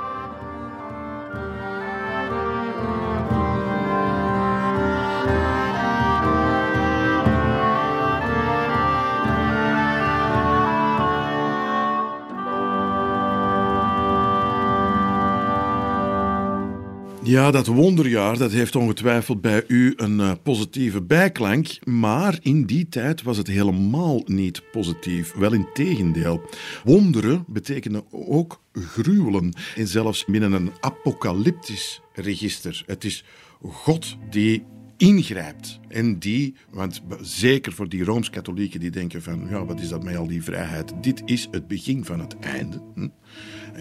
Ja, dat wonderjaar dat heeft ongetwijfeld bij u een uh, positieve bijklank, maar in die tijd was het helemaal niet positief. Wel in tegendeel. Wonderen betekenen ook gruwelen en zelfs binnen een apocalyptisch register. Het is God die ingrijpt. En die, want zeker voor die Rooms-Katholieken die denken van, ja, wat is dat met al die vrijheid? Dit is het begin van het einde. Hm?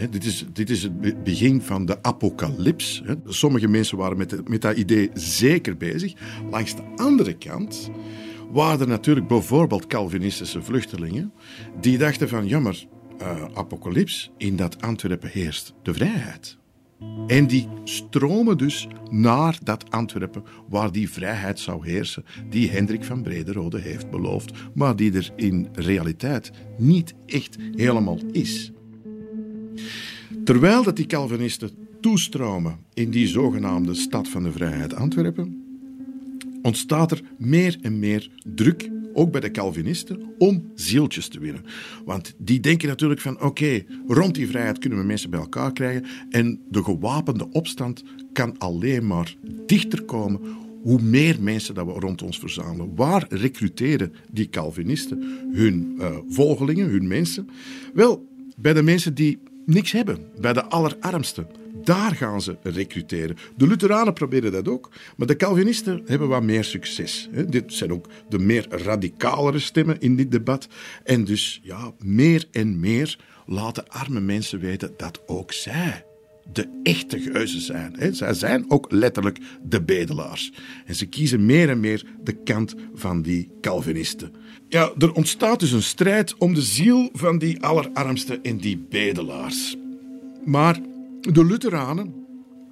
Dit, is, dit is het begin van de apocalyps. Sommige mensen waren met, met dat idee zeker bezig. Langs de andere kant waren er natuurlijk bijvoorbeeld Calvinistische vluchtelingen die dachten van, jammer, uh, apocalyps, in dat Antwerpen heerst de vrijheid. En die stromen dus naar dat Antwerpen waar die vrijheid zou heersen die Hendrik van Brederode heeft beloofd, maar die er in realiteit niet echt helemaal is. Terwijl dat die Calvinisten toestromen in die zogenaamde stad van de vrijheid Antwerpen, ontstaat er meer en meer druk, ook bij de Calvinisten, om zieltjes te winnen. Want die denken natuurlijk van oké, rond die vrijheid kunnen we mensen bij elkaar krijgen en de gewapende opstand kan alleen maar dichter komen hoe meer mensen dat we rond ons verzamelen. Waar recruteren die Calvinisten hun uh, volgelingen, hun mensen? Wel, bij de mensen die niks hebben, bij de allerarmsten. Daar gaan ze recruteren. De Lutheranen proberen dat ook, maar de Calvinisten hebben wat meer succes. Dit zijn ook de meer radicalere stemmen in dit debat. En dus ja, meer en meer laten arme mensen weten dat ook zij de echte geuzen zijn. Zij zijn ook letterlijk de bedelaars. En ze kiezen meer en meer de kant van die Calvinisten. Ja, er ontstaat dus een strijd om de ziel van die allerarmsten en die bedelaars. Maar de Lutheranen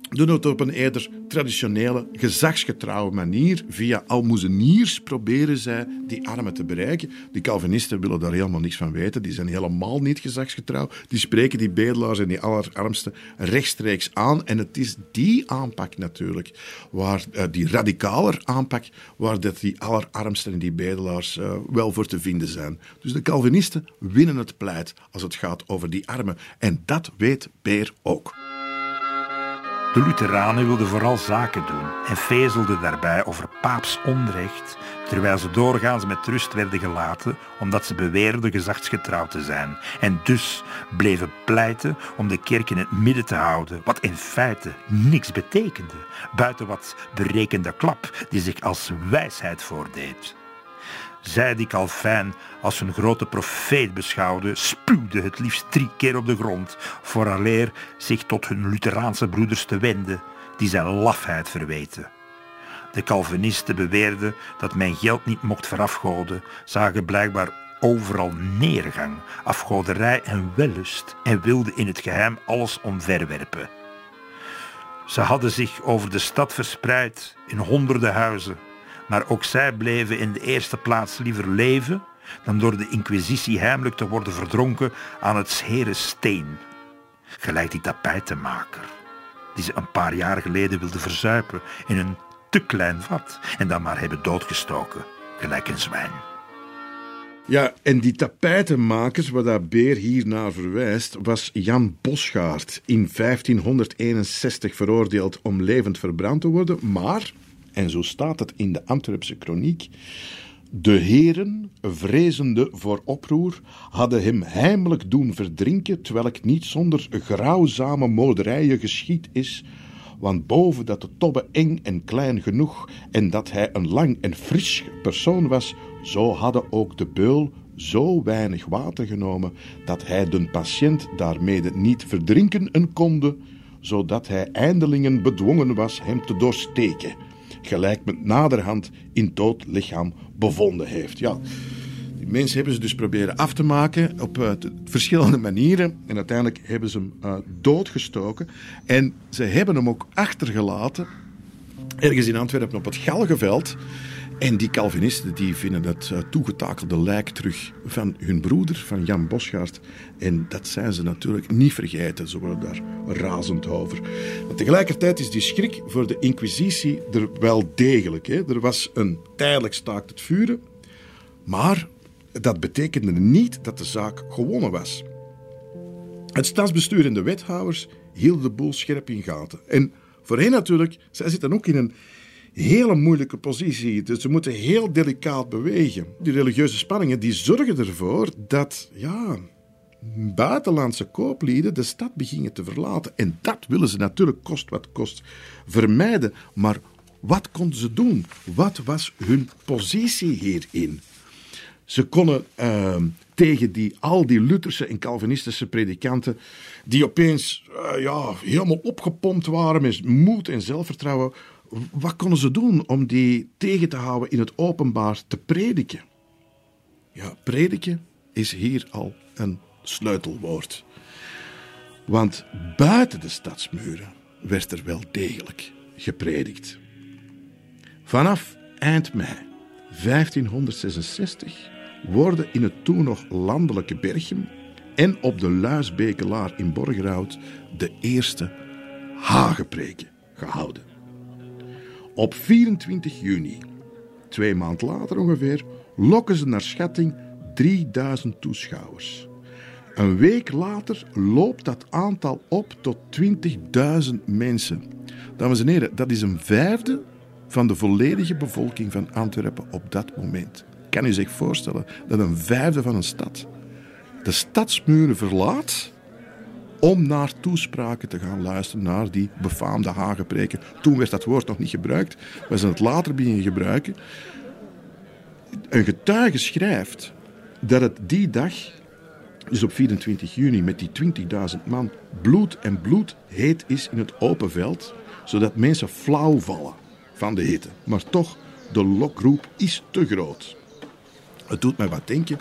doen het op een eerder traditionele, gezagsgetrouwe manier. Via almoezeniers proberen zij die armen te bereiken. Die Calvinisten willen daar helemaal niks van weten. Die zijn helemaal niet gezagsgetrouw. Die spreken die bedelaars en die allerarmsten rechtstreeks aan. En het is die aanpak natuurlijk, waar, uh, die radicaler aanpak, waar dat die allerarmsten en die bedelaars uh, wel voor te vinden zijn. Dus de Calvinisten winnen het pleit als het gaat over die armen. En dat weet Peer ook. De Lutheranen wilden vooral zaken doen en vezelden daarbij over paaps onrecht, terwijl ze doorgaans met rust werden gelaten omdat ze beweerden gezagsgetrouw te zijn en dus bleven pleiten om de kerk in het midden te houden, wat in feite niks betekende, buiten wat berekende klap die zich als wijsheid voordeed. Zij die Calvijn als een grote profeet beschouwde, spuwde het liefst drie keer op de grond, vooraleer zich tot hun Lutheraanse broeders te wenden, die zij lafheid verweten. De Calvinisten beweerden dat men geld niet mocht verafgoden, zagen blijkbaar overal neergang, afgoderij en wellust en wilden in het geheim alles omverwerpen. Ze hadden zich over de stad verspreid in honderden huizen, maar ook zij bleven in de eerste plaats liever leven dan door de inquisitie heimelijk te worden verdronken aan het scheren steen. Gelijk die tapijtenmaker, die ze een paar jaar geleden wilde verzuipen in een te klein vat en dan maar hebben doodgestoken, gelijk een zwijn. Ja, en die tapijtenmakers, waar dat Beer hier naar verwijst, was Jan Bosgaard in 1561 veroordeeld om levend verbrand te worden, maar, en zo staat het in de Antwerpse kroniek, de heren, vrezende voor oproer, hadden hem heimelijk doen verdrinken, terwijl niet zonder grauwzame moderijen geschied is, want boven dat de tobbe eng en klein genoeg en dat hij een lang en fris persoon was, zo hadden ook de beul zo weinig water genomen dat hij den patiënt daarmede niet verdrinken konde, zodat hij eindelingen bedwongen was hem te doorsteken, gelijk met naderhand in dood lichaam bevonden heeft. Ja, die mensen hebben ze dus proberen af te maken op uh, verschillende manieren. En uiteindelijk hebben ze hem uh, doodgestoken. En ze hebben hem ook achtergelaten, ergens in Antwerpen op het Galgenveld. En die Calvinisten die vinden het uh, toegetakelde lijk terug van hun broeder, van Jan Bosgaard. En dat zijn ze natuurlijk niet vergeten. Ze worden daar razend over. Maar tegelijkertijd is die schrik voor de inquisitie er wel degelijk. Hè. Er was een tijdelijk staakt het vuren. Maar dat betekende niet dat de zaak gewonnen was. Het stadsbestuur en de wethouders hielden de boel scherp in gaten. En voor hen natuurlijk, zij zitten ook in een hele moeilijke positie. Dus ze moeten heel delicaat bewegen. Die religieuze spanningen die zorgen ervoor dat ja, buitenlandse kooplieden de stad beginnen te verlaten. En dat willen ze natuurlijk kost wat kost vermijden. Maar wat konden ze doen? Wat was hun positie hierin? Ze konnen uh, tegen die, al die Lutherse en Calvinistische predikanten, die opeens uh, ja, helemaal opgepompt waren met moed en zelfvertrouwen, wat konden ze doen om die tegen te houden in het openbaar te prediken? Ja, prediken is hier al een sleutelwoord. Want buiten de stadsmuren werd er wel degelijk gepredikt. Vanaf eind mei 1566 worden in het toen nog landelijke Berchem en op de Luisbekelaar in Borgerhout de eerste hagepreken gehouden. Op 24 juni, twee maanden later ongeveer, lokken ze naar schatting 3000 toeschouwers. Een week later loopt dat aantal op tot 20.000 mensen. Dames en heren, dat is een vijfde van de volledige bevolking van Antwerpen op dat moment. Kan u zich voorstellen dat een vijfde van een stad de stadsmuren verlaat om naar toespraken te gaan luisteren, naar die befaamde hagepreken. Toen werd dat woord nog niet gebruikt, we zijn het later beginnen gebruiken. Een getuige schrijft dat het die dag, dus op 24 juni, met die 20.000 man, bloed en bloed heet is in het open veld, zodat mensen flauw vallen van de hitte. Maar toch, de lokroep is te groot. Het doet mij wat denken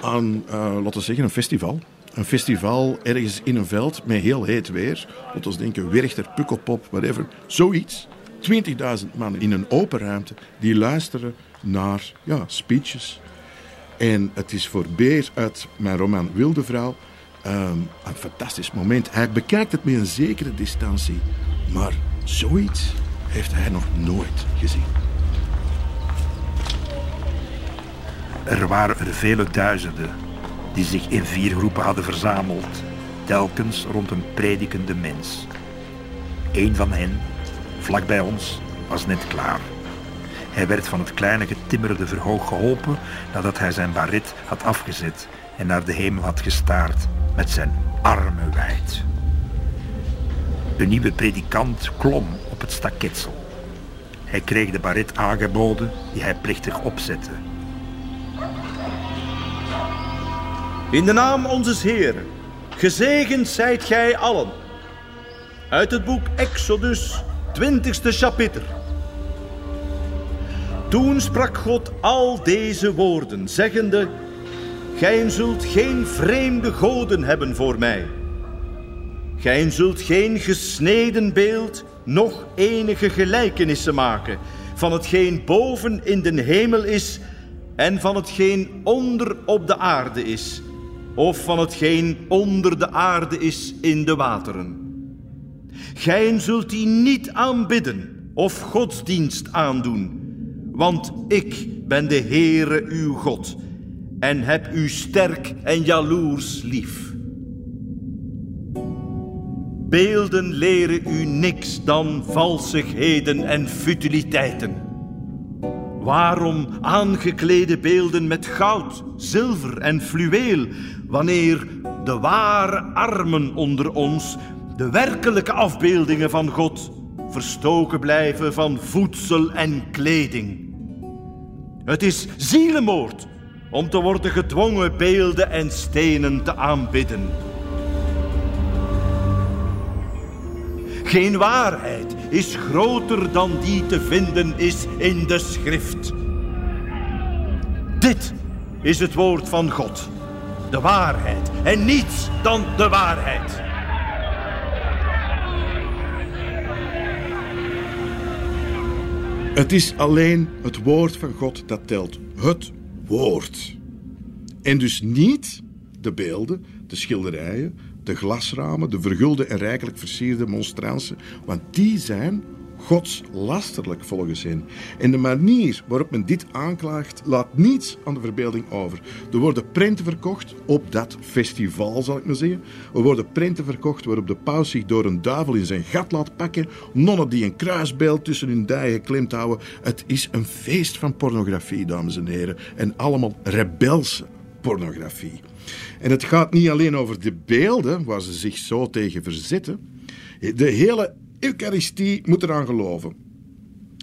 aan, uh, laten we zeggen, een festival. Een festival ergens in een veld met heel heet weer. Laten we denken, Werchter, Pukkelpop, whatever. Zoiets. 20.000 man in een open ruimte die luisteren naar ja, speeches. En het is voor Beer uit mijn roman Wilde Vrouw um, een fantastisch moment. Hij bekijkt het met een zekere distantie. Maar zoiets heeft hij nog nooit gezien. Er waren er vele duizenden die zich in vier groepen hadden verzameld, telkens rond een predikende mens. Een van hen, vlak bij ons, was net klaar. Hij werd van het kleine getimmerde verhoog geholpen nadat hij zijn baret had afgezet en naar de hemel had gestaard met zijn armen wijd. De nieuwe predikant klom op het staketsel. Hij kreeg de baret aangeboden die hij plichtig opzette. In de naam onze Heeren, gezegend zijt gij allen. Uit het boek Exodus, 20ste chapiter. Toen sprak God al deze woorden, zeggende: Gij zult geen vreemde goden hebben voor mij. Gij zult geen gesneden beeld, noch enige gelijkenissen maken van hetgeen boven in den hemel is en van hetgeen onder op de aarde is, of van hetgeen onder de aarde is in de wateren. Gij zult die niet aanbidden of godsdienst aandoen, want ik ben de Heere uw God en heb u sterk en jaloers lief. Beelden leren u niks dan valsigheden en futiliteiten. Waarom aangeklede beelden met goud, zilver en fluweel, wanneer de ware armen onder ons, de werkelijke afbeeldingen van God, verstoken blijven van voedsel en kleding? Het is zielenmoord om te worden gedwongen beelden en stenen te aanbidden. Geen waarheid is groter dan die te vinden is in de schrift. Dit is het woord van God. De waarheid en niets dan de waarheid. Het is alleen het woord van God dat telt. Het woord. En dus niet de beelden, de schilderijen, de glasramen, de vergulde en rijkelijk versierde monstransen, want die zijn godslasterlijk volgens hen. En de manier waarop men dit aanklaagt laat niets aan de verbeelding over. Er worden prenten verkocht op dat festival, zal ik maar zeggen. Er worden prenten verkocht waarop de paus zich door een duivel in zijn gat laat pakken. Nonnen die een kruisbeeld tussen hun dijen geklemd houden. Het is een feest van pornografie, dames en heren. En allemaal rebelse pornografie. En het gaat niet alleen over de beelden waar ze zich zo tegen verzetten. De hele Eucharistie moet eraan geloven.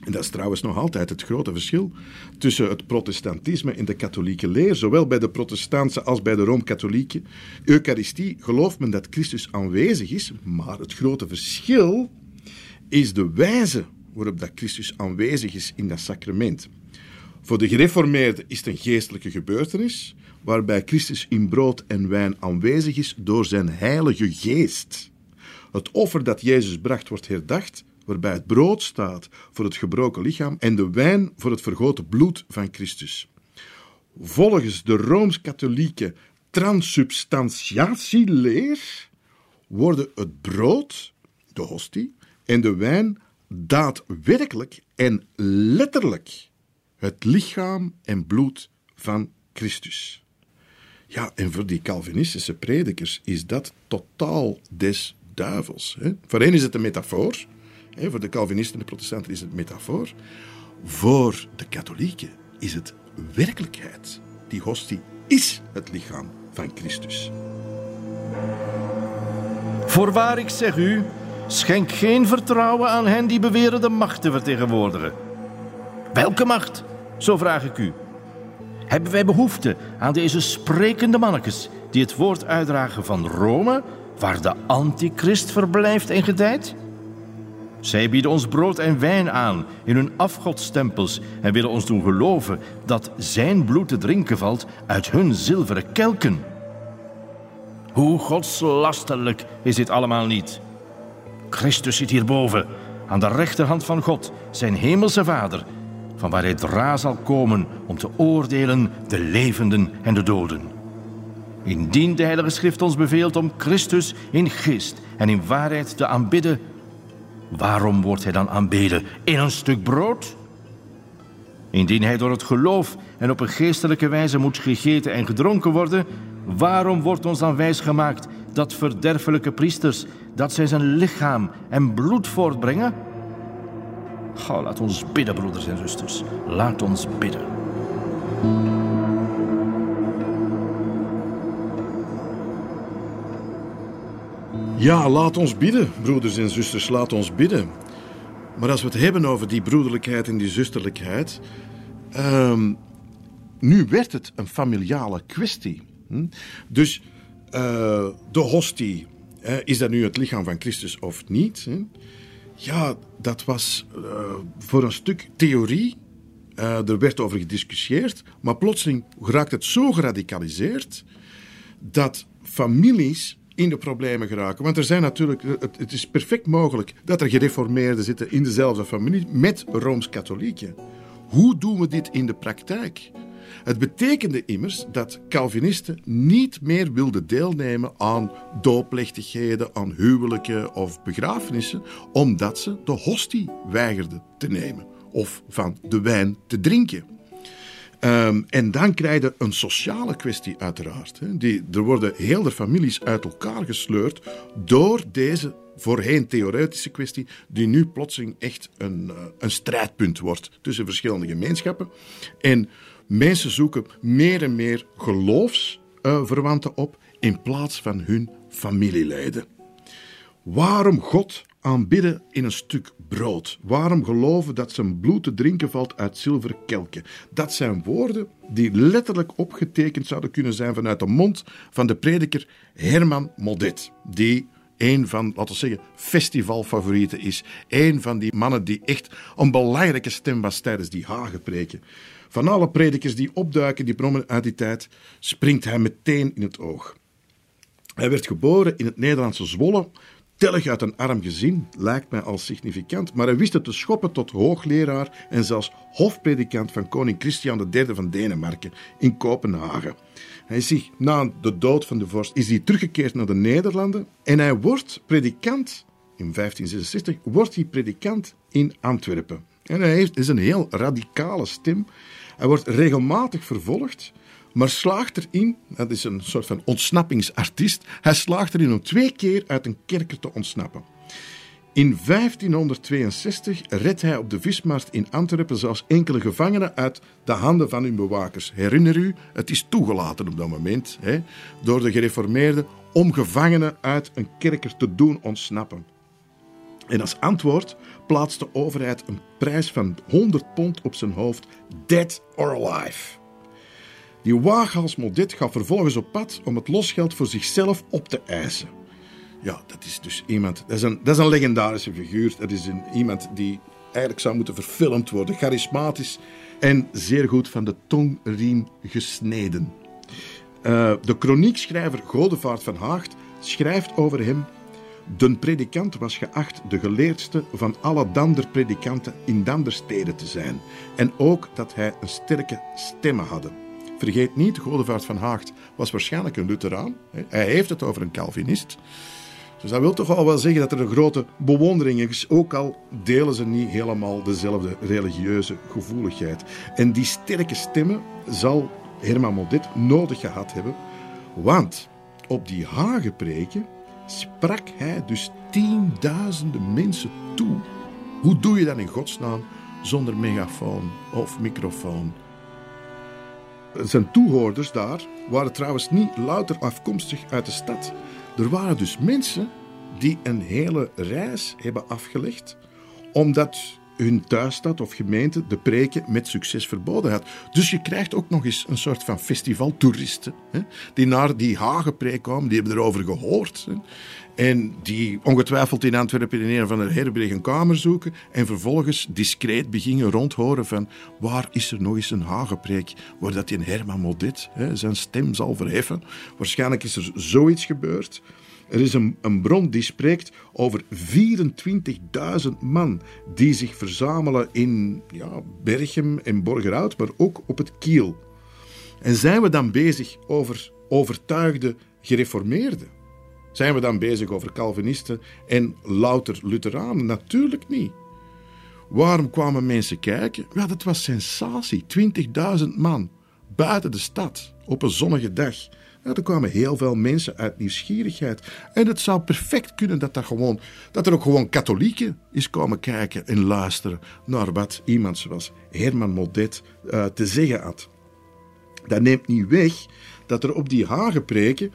En dat is trouwens nog altijd het grote verschil tussen het protestantisme en de katholieke leer, zowel bij de protestantse als bij de rooms-katholieke. Eucharistie gelooft men dat Christus aanwezig is, maar het grote verschil is de wijze waarop dat Christus aanwezig is in dat sacrament. Voor de gereformeerden is het een geestelijke gebeurtenis, waarbij Christus in brood en wijn aanwezig is door zijn heilige geest. Het offer dat Jezus bracht wordt herdacht, waarbij het brood staat voor het gebroken lichaam en de wijn voor het vergoten bloed van Christus. Volgens de rooms-katholieke transubstantiatieleer worden het brood, de hostie, en de wijn daadwerkelijk en letterlijk het lichaam en bloed van Christus. Ja, en voor die Calvinistische predikers is dat totaal des Hè? Voor hen is het een metafoor. Hè? Voor de Calvinisten en de protestanten is het een metafoor. Voor de katholieken is het werkelijkheid. Die hostie is het lichaam van Christus. Voorwaar ik zeg u, schenk geen vertrouwen aan hen die beweren de macht te vertegenwoordigen. Welke macht? Zo vraag ik u. Hebben wij behoefte aan deze sprekende mannetjes die het woord uitdragen van Rome, waar de antichrist verblijft en gedijt? Zij bieden ons brood en wijn aan in hun afgodstempels en willen ons doen geloven dat zijn bloed te drinken valt uit hun zilveren kelken. Hoe godslasterlijk is dit allemaal niet? Christus zit hierboven, aan de rechterhand van God, zijn hemelse Vader, van waar hij dra zal komen om te oordelen de levenden en de doden. Indien de Heilige Schrift ons beveelt om Christus in geest en in waarheid te aanbidden, waarom wordt hij dan aanbeden in een stuk brood? Indien hij door het geloof en op een geestelijke wijze moet gegeten en gedronken worden, waarom wordt ons dan wijsgemaakt dat verderfelijke priesters, dat zij zijn lichaam en bloed voortbrengen? Ga, laat ons bidden, broeders en zusters. Laat ons bidden. Ja, laat ons bidden, broeders en zusters, laat ons bidden. Maar als we het hebben over die broederlijkheid en die zusterlijkheid. ehm, nu werd het een familiale kwestie. hm? Dus eh, de hostie, is dat nu het lichaam van Christus of niet? hè? Ja, dat was eh, voor een stuk theorie. Eh, er werd over gediscussieerd. Maar plotseling raakt het zo geradicaliseerd dat families in de problemen geraken. Want er zijn natuurlijk, het, het is perfect mogelijk dat er gereformeerden zitten in dezelfde familie met rooms-katholieken. Hoe doen we dit in de praktijk? Het betekende immers dat Calvinisten niet meer wilden deelnemen aan doopplechtigheden, aan huwelijken of begrafenissen, omdat ze de hostie weigerden te nemen of van de wijn te drinken. Ehm, en dan krijg je een sociale kwestie uiteraard. Hè. Die, er worden heel de families uit elkaar gesleurd door deze voorheen theoretische kwestie, die nu plotseling echt een, eh, een strijdpunt wordt tussen verschillende gemeenschappen. En mensen zoeken meer en meer geloofsverwanten op in plaats van hun familieleden. Waarom God aanbidden in een stuk brood? Waarom geloven dat zijn bloed te drinken valt uit zilveren kelken? Dat zijn woorden die letterlijk opgetekend zouden kunnen zijn vanuit de mond van de prediker Herman Modet, die een van, laten we zeggen, festivalfavorieten is. Een van die mannen die echt een belangrijke stem was tijdens die hagepreken. Van alle predikers die opduiken, die brommen uit die tijd, springt hij meteen in het oog. Hij werd geboren in het Nederlandse Zwolle, tellig uit een arm gezin, lijkt mij al significant, maar hij wist het te schoppen tot hoogleraar en zelfs hofpredikant van koning Christian III van Denemarken in Kopenhagen. Hij is zich, na de dood van de vorst, is hij teruggekeerd naar de Nederlanden en hij wordt predikant, in 1566, wordt hij predikant in Antwerpen. En hij heeft, is een heel radicale stem. Hij wordt regelmatig vervolgd, maar slaagt erin, dat is een soort van ontsnappingsartiest, hij slaagt erin om twee keer uit een kerker te ontsnappen. In 1562 redt hij op de vismarkt in Antwerpen zelfs enkele gevangenen uit de handen van hun bewakers. Herinner u, het is toegelaten op dat moment hè, door de gereformeerden om gevangenen uit een kerker te doen ontsnappen. En als antwoord plaatst de overheid een prijs van 100 pond op zijn hoofd, dead or alive. Die waaghals Modet gaat vervolgens op pad om het losgeld voor zichzelf op te eisen. Ja, dat is dus iemand, dat is een, dat is een legendarische figuur. Dat is een, iemand die eigenlijk zou moeten verfilmd worden. Charismatisch en zeer goed van de tongriem gesneden. Uh, de chroniekschrijver Godevaart van Haagt schrijft over hem de predikant was geacht de geleerdste van alle dander predikanten in dandersteden te zijn. En ook dat hij een sterke stem had. Vergeet niet, Godevaart van Haagt was waarschijnlijk een Lutheraan. Hij heeft het over een Calvinist. Dus dat wil toch al wel zeggen dat er een grote bewondering is, ook al delen ze niet helemaal dezelfde religieuze gevoeligheid. En die sterke stemmen zal Herman Modet nodig gehad hebben, want op die hagepreken sprak hij dus tienduizenden mensen toe. Hoe doe je dat in godsnaam zonder megafoon of microfoon? Zijn toehoorders daar waren trouwens niet louter afkomstig uit de stad. Er waren dus mensen die een hele reis hebben afgelegd, omdat hun thuisstad of gemeente de preken met succes verboden had. Dus je krijgt ook nog eens een soort van festivaltoeristen hè, die naar die hagenpreek komen, die hebben erover gehoord. Hè, en die ongetwijfeld in Antwerpen in een van de herberg een kamer zoeken en vervolgens discreet beginnen rondhoren van waar is er nog eens een hagenpreek waar dat in Herman Modet hè, zijn stem zal verheffen. Waarschijnlijk is er zoiets gebeurd. Er is een, een bron die spreekt over 24.000 man die zich verzamelen in ja, Berchem en Borgerhout, maar ook op het Kiel. En zijn we dan bezig over overtuigde gereformeerden? Zijn we dan bezig over Calvinisten en louter Lutheranen? Natuurlijk niet. Waarom kwamen mensen kijken? Ja, dat was sensatie. 20.000 man buiten de stad op een zonnige dag. Er kwamen heel veel mensen uit nieuwsgierigheid. En het zou perfect kunnen dat, dat, gewoon, dat er ook gewoon katholieken is komen kijken en luisteren naar wat iemand zoals Herman Modet uh, te zeggen had. Dat neemt niet weg dat er op die hagepreken.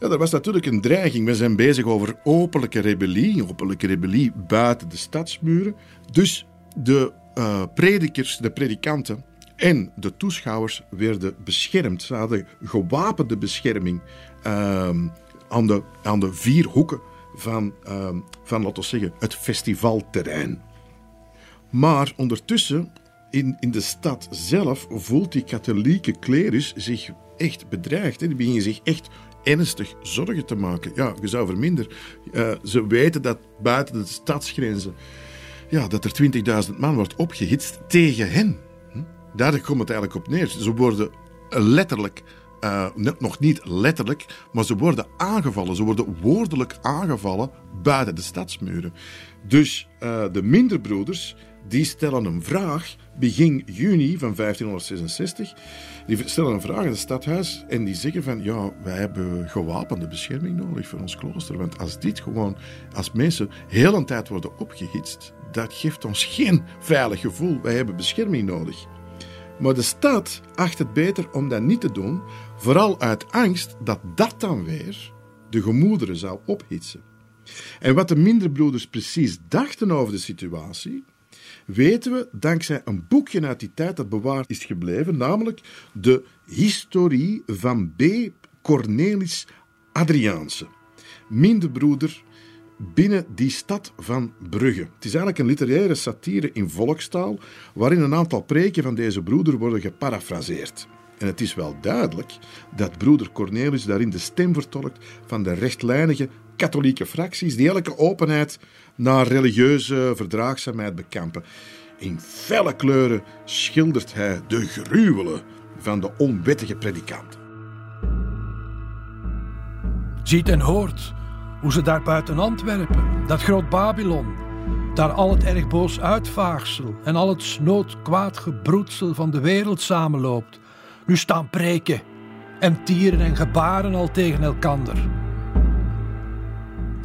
Ja, er was natuurlijk een dreiging. We zijn bezig over openlijke rebellie, openlijke rebellie buiten de stadsmuren. Dus de uh, predikers, de predikanten en de toeschouwers werden beschermd. Ze hadden gewapende bescherming uh, aan, de, aan de vier hoeken van, uh, van laten we zeggen, het festivalterrein. Maar ondertussen, in, in de stad zelf, voelt die katholieke klerus zich echt bedreigd. Hè. Die zich echt ernstig zorgen te maken. Ja, je zou verminderen. Uh, ze weten dat buiten de stadsgrenzen ja, dat er 20.000 man wordt opgehitst tegen hen. Daar komt het eigenlijk op neer. Ze worden letterlijk, uh, nog niet letterlijk, maar ze worden aangevallen. Ze worden woordelijk aangevallen buiten de stadsmuren. Dus uh, de minderbroeders die stellen een vraag begin juni van 1566. Die stellen een vraag aan het stadhuis en die zeggen van ja, wij hebben gewapende bescherming nodig voor ons klooster. Want als dit gewoon, als mensen heel een tijd worden opgehitst, dat geeft ons geen veilig gevoel. Wij hebben bescherming nodig. Maar de stad acht het beter om dat niet te doen, vooral uit angst dat dat dan weer de gemoederen zou ophitsen. En wat de minderbroeders precies dachten over de situatie, weten we dankzij een boekje uit die tijd dat bewaard is gebleven, namelijk de Historie van B. Cornelis Adriaanse, minderbroeder binnen die stad van Brugge. Het is eigenlijk een literaire satire in volkstaal, waarin een aantal preken van deze broeder worden geparafraseerd. En het is wel duidelijk dat broeder Cornelis daarin de stem vertolkt van de rechtlijnige katholieke fracties die elke openheid naar religieuze verdraagzaamheid bekampen. In felle kleuren schildert hij de gruwelen van de onwettige predikant. Ziet en hoort hoe ze daar buiten Antwerpen, dat groot Babylon, daar al het erg boos uitvaagsel en al het snood kwaad gebroedsel van de wereld samenloopt, nu staan preken en tieren en gebaren al tegen elkander.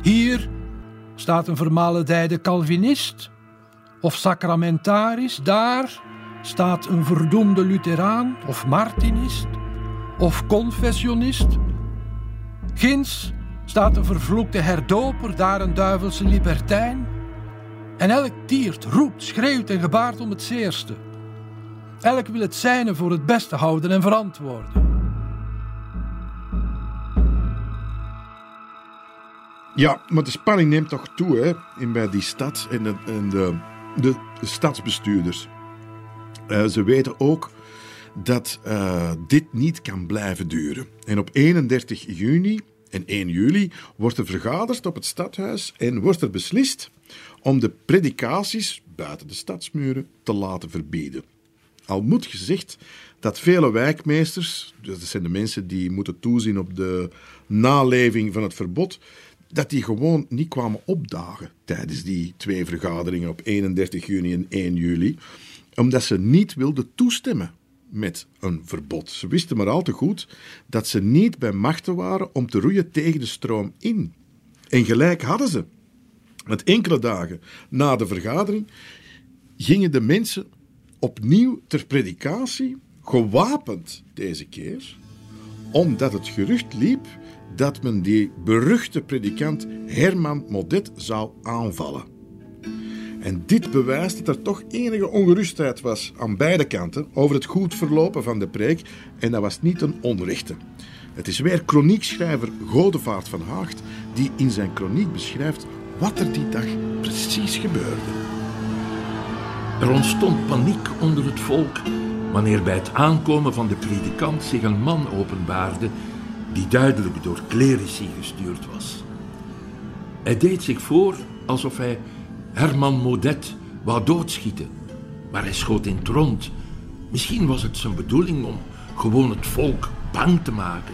Hier staat een vermaledijde Calvinist of sacramentaris, daar staat een verdoemde Lutheraan of Martinist of confessionist. Ginds staat een vervloekte herdoper, daar een duivelse libertijn. En elk tiert, roept, schreeuwt en gebaart om het zeerste. Elk wil het zijne voor het beste houden en verantwoorden. Ja, maar de spanning neemt toch toe hè, in bij die stad en de, de, de stadsbestuurders. Uh, ze weten ook dat uh, dit niet kan blijven duren. En op 31 juni en 1 juli wordt er vergaderd op het stadhuis en wordt er beslist om de predikaties buiten de stadsmuren te laten verbieden. Al moet gezegd dat vele wijkmeesters, dus dat zijn de mensen die moeten toezien op de naleving van het verbod, dat die gewoon niet kwamen opdagen tijdens die twee vergaderingen op 31 juni en 1 juli, omdat ze niet wilden toestemmen met een verbod. Ze wisten maar al te goed dat ze niet bij machten waren om te roeien tegen de stroom in. En gelijk hadden ze. Want enkele dagen na de vergadering gingen de mensen opnieuw ter predikatie, gewapend deze keer, omdat het gerucht liep dat men die beruchte predikant Herman Modet zou aanvallen. En dit bewijst dat er toch enige ongerustheid was aan beide kanten over het goed verlopen van de preek, en dat was niet een onrechte. Het is weer kroniekschrijver Godevaart van Haagt die in zijn kroniek beschrijft wat er die dag precies gebeurde. Er ontstond paniek onder het volk wanneer bij het aankomen van de predikant zich een man openbaarde die duidelijk door clerici gestuurd was. Hij deed zich voor alsof hij Herman Modet wou doodschieten, maar hij schoot in het rond. Misschien was het zijn bedoeling om gewoon het volk bang te maken.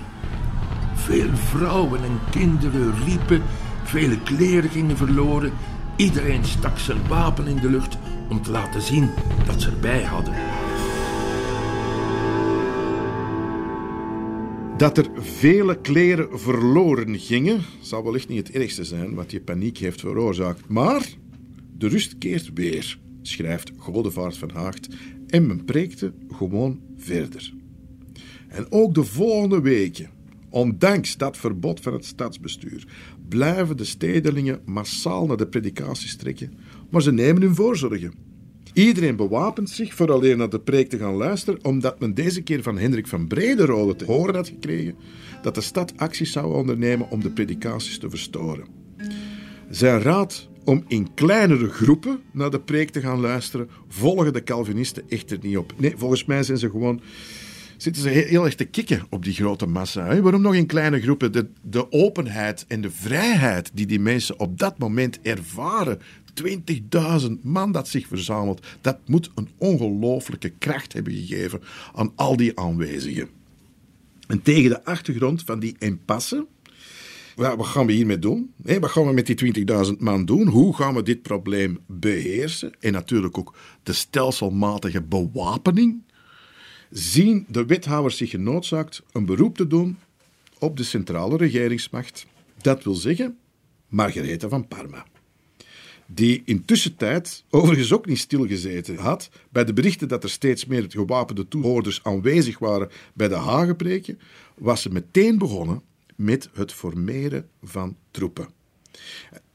Veel vrouwen en kinderen riepen, vele kleren gingen verloren. Iedereen stak zijn wapen in de lucht om te laten zien dat ze erbij hadden. Dat er vele kleren verloren gingen, zal wellicht niet het ergste zijn wat die paniek heeft veroorzaakt. Maar de rust keert weer, schrijft Godevaart van Haagt, en men preekte gewoon verder. En ook de volgende weken, ondanks dat verbod van het stadsbestuur, blijven de stedelingen massaal naar de predikaties trekken, maar ze nemen hun voorzorgen. Iedereen bewapent zich voor alleen naar de preek te gaan luisteren, omdat men deze keer van Hendrik van Brederode te horen had gekregen dat de stad acties zou ondernemen om de predikaties te verstoren. Zijn raad om in kleinere groepen naar de preek te gaan luisteren, volgen de Calvinisten echter niet op. Nee, volgens mij zijn ze gewoon zitten ze heel erg te kikken op die grote massa. Waarom nog in kleine groepen? De, de openheid en de vrijheid die die mensen op dat moment ervaren. 20.000 man dat zich verzamelt, dat moet een ongelooflijke kracht hebben gegeven aan al die aanwezigen. En tegen de achtergrond van die impasse, wat gaan we hiermee doen? Wat gaan we met die 20.000 man doen? Hoe gaan we dit probleem beheersen? En natuurlijk ook de stelselmatige bewapening zien de wethouders zich genoodzaakt een beroep te doen op de centrale regeringsmacht. Dat wil zeggen Margaretha van Parma. Die intussen tijd overigens ook niet stilgezeten had bij de berichten dat er steeds meer gewapende toehoorders aanwezig waren bij de Hagepreken, was ze meteen begonnen met het formeren van troepen.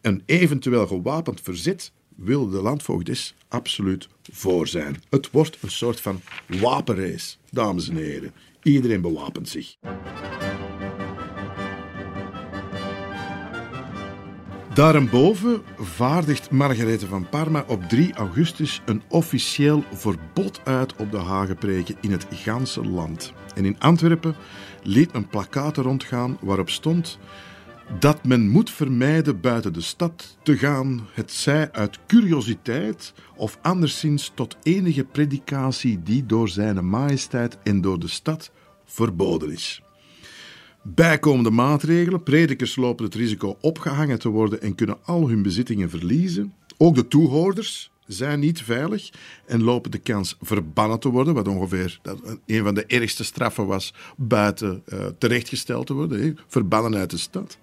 Een eventueel gewapend verzet wil de landvoogdes absoluut voor zijn. Het wordt een soort van wapenrace, dames en heren. Iedereen bewapent zich. Daarboven vaardigt Margarethe van Parma op 3 augustus een officieel verbod uit op de hagepreken in het ganse land. En in Antwerpen liet men plakaten rondgaan waarop stond dat men moet vermijden buiten de stad te gaan, het zij uit curiositeit of anderszins tot enige predikatie die door zijn majesteit en door de stad verboden is. Bijkomende maatregelen, predikers lopen het risico opgehangen te worden en kunnen al hun bezittingen verliezen. Ook de toehoorders, zijn niet veilig en lopen de kans verbannen te worden, wat ongeveer een van de ergste straffen was buiten uh, terechtgesteld te worden, verbannen uit de stad.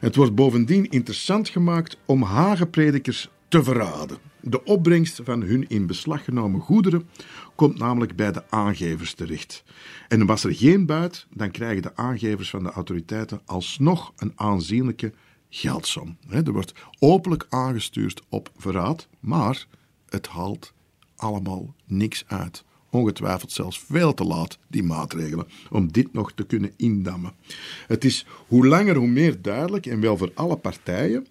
Het wordt bovendien interessant gemaakt om hagenpredikers te verraden. De opbrengst van hun in beslag genomen goederen komt namelijk bij de aangevers terecht. En was er geen buit, dan krijgen de aangevers van de autoriteiten alsnog een aanzienlijke geldsom. Er wordt openlijk aangestuurd op verraad, maar het haalt allemaal niks uit. Ongetwijfeld zelfs veel te laat, die maatregelen, om dit nog te kunnen indammen. Het is hoe langer hoe meer duidelijk, en wel voor alle partijen,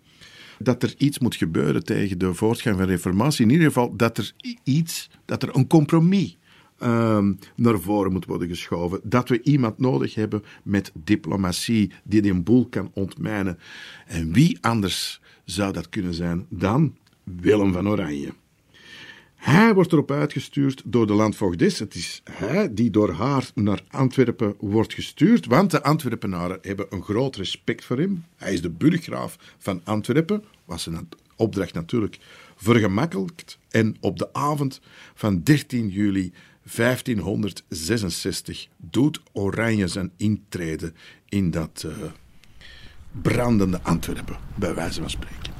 dat er iets moet gebeuren tegen de voortgang van reformatie. In ieder geval dat er iets, dat er een compromis uh, naar voren moet worden geschoven. Dat we iemand nodig hebben met diplomatie die die boel kan ontmijnen. En wie anders zou dat kunnen zijn dan Willem van Oranje? Hij wordt erop uitgestuurd door de landvoogdes. Het is hij die door haar naar Antwerpen wordt gestuurd, want de Antwerpenaren hebben een groot respect voor hem. Hij is de burggraaf van Antwerpen, was zijn opdracht natuurlijk vergemakkelijkt. En op de avond van 13 juli 1566 doet Oranje zijn intrede in dat uh, brandende Antwerpen, bij wijze van spreken.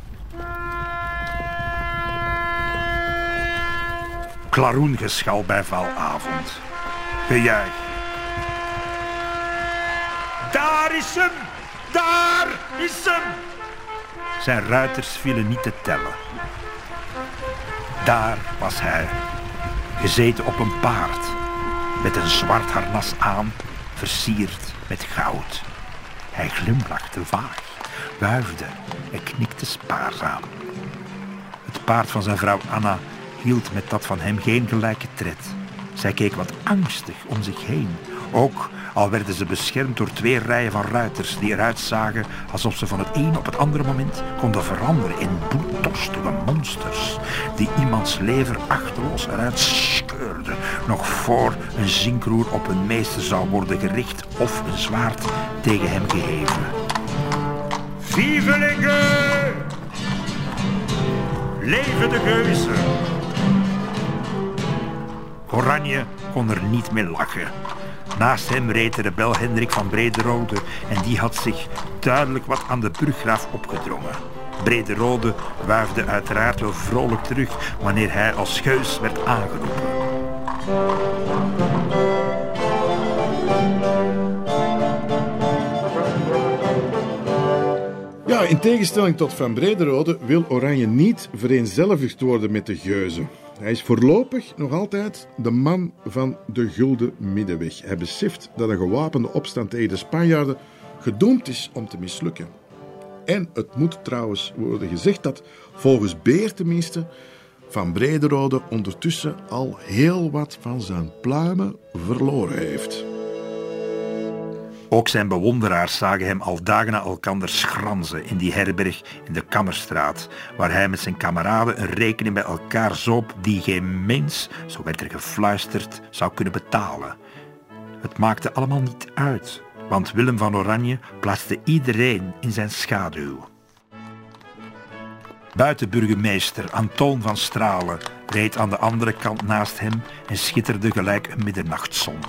Klaroengeschal bij valavond. Gejuich. Daar is hem! Daar is hem! Zijn ruiters vielen niet te tellen. Daar was hij, gezeten op een paard, met een zwart harnas aan, versierd met goud. Hij glimlachte vaag, wuifde en knikte spaarzaam. Het paard van zijn vrouw Anna hield met dat van hem geen gelijke tred. Zij keek wat angstig om zich heen. Ook al werden ze beschermd door twee rijen van ruiters die eruit zagen alsof ze van het een op het andere moment konden veranderen in bloeddorstige monsters die iemands lever achterloos eruit scheurden, nog voor een zinkroer op een meester zou worden gericht of een zwaard tegen hem geheven. Vievelingen! Leven de geuzen! Oranje kon er niet meer lachen. Naast hem reed de rebel Hendrik van Brederode en die had zich duidelijk wat aan de burggraaf opgedrongen. Brederode wuifde uiteraard wel vrolijk terug wanneer hij als geus werd aangeroepen. Ja, in tegenstelling tot Van Brederode wil Oranje niet vereenzelvigd worden met de geuzen. Hij is voorlopig nog altijd de man van de gulden middenweg. Hij beseft dat een gewapende opstand tegen de Spanjaarden gedoemd is om te mislukken. En het moet trouwens worden gezegd dat, volgens Beer tenminste, Van Brederode ondertussen al heel wat van zijn pluimen verloren heeft. Ook zijn bewonderaars zagen hem al dagen na elkander schranzen in die herberg in de Kammerstraat, waar hij met zijn kameraden een rekening bij elkaar zoop die geen mens, zo werd er gefluisterd, zou kunnen betalen. Het maakte allemaal niet uit, want Willem van Oranje plaatste iedereen in zijn schaduw. Buitenburgemeester Antoon van Stralen reed aan de andere kant naast hem en schitterde gelijk een middernachtzon.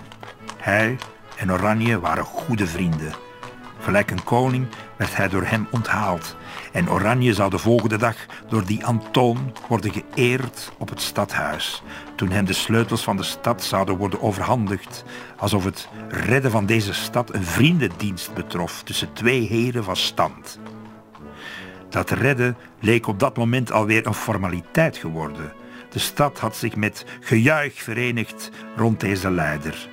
Hij en Oranje waren goede vrienden. Gelijk een koning werd hij door hem onthaald en Oranje zou de volgende dag door die Antoon worden geëerd op het stadhuis, toen hem de sleutels van de stad zouden worden overhandigd, alsof het redden van deze stad een vriendendienst betrof tussen twee heren van stand. Dat redden leek op dat moment alweer een formaliteit geworden. De stad had zich met gejuich verenigd rond deze leider.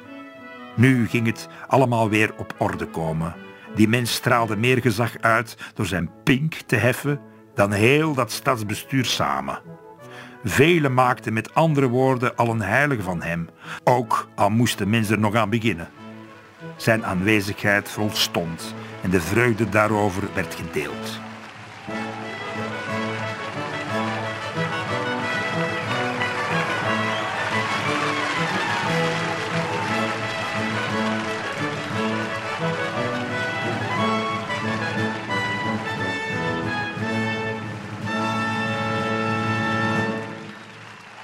Nu ging het allemaal weer op orde komen. Die mens straalde meer gezag uit door zijn pink te heffen dan heel dat stadsbestuur samen. Velen maakten met andere woorden al een heilige van hem, ook al moest de mens er nog aan beginnen. Zijn aanwezigheid volstond en de vreugde daarover werd gedeeld.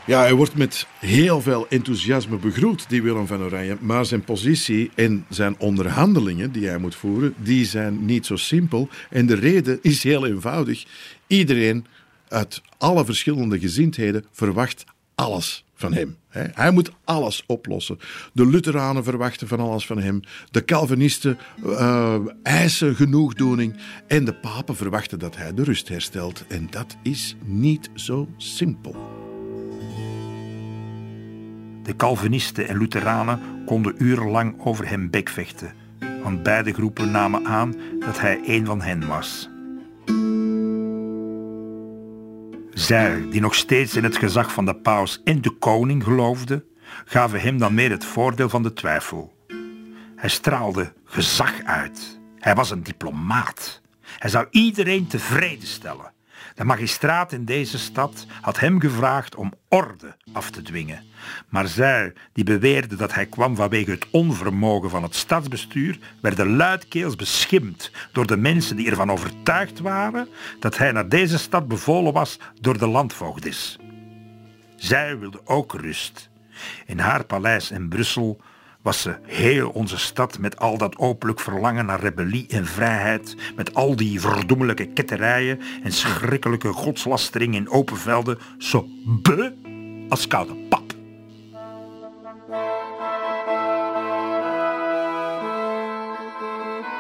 Ja, hij wordt met heel veel enthousiasme begroet, die Willem van Oranje. Maar zijn positie en zijn onderhandelingen die hij moet voeren, die zijn niet zo simpel. En de reden is heel eenvoudig. Iedereen uit alle verschillende gezindheden verwacht alles van hem. Hij moet alles oplossen. De Lutheranen verwachten van alles van hem. De Calvinisten uh, eisen genoegdoening. En de papen verwachten dat hij de rust herstelt. En dat is niet zo simpel. De Calvinisten en Lutheranen konden urenlang over hem bekvechten, want beide groepen namen aan dat hij een van hen was. Zij, die nog steeds in het gezag van de paus en de koning geloofden, gaven hem dan meer het voordeel van de twijfel. Hij straalde gezag uit. Hij was een diplomaat. Hij zou iedereen tevreden stellen. De magistraat in deze stad had hem gevraagd om orde af te dwingen. Maar zij, die beweerden dat hij kwam vanwege het onvermogen van het stadsbestuur, werden luidkeels beschimpt door de mensen die ervan overtuigd waren dat hij naar deze stad bevolen was door de landvoogdis. Zij wilde ook rust. In haar paleis in Brussel was ze heel onze stad met al dat openlijk verlangen naar rebellie en vrijheid, met al die verdoemelijke ketterijen en schrikkelijke godslastering in open velden, zo beu als koude pap.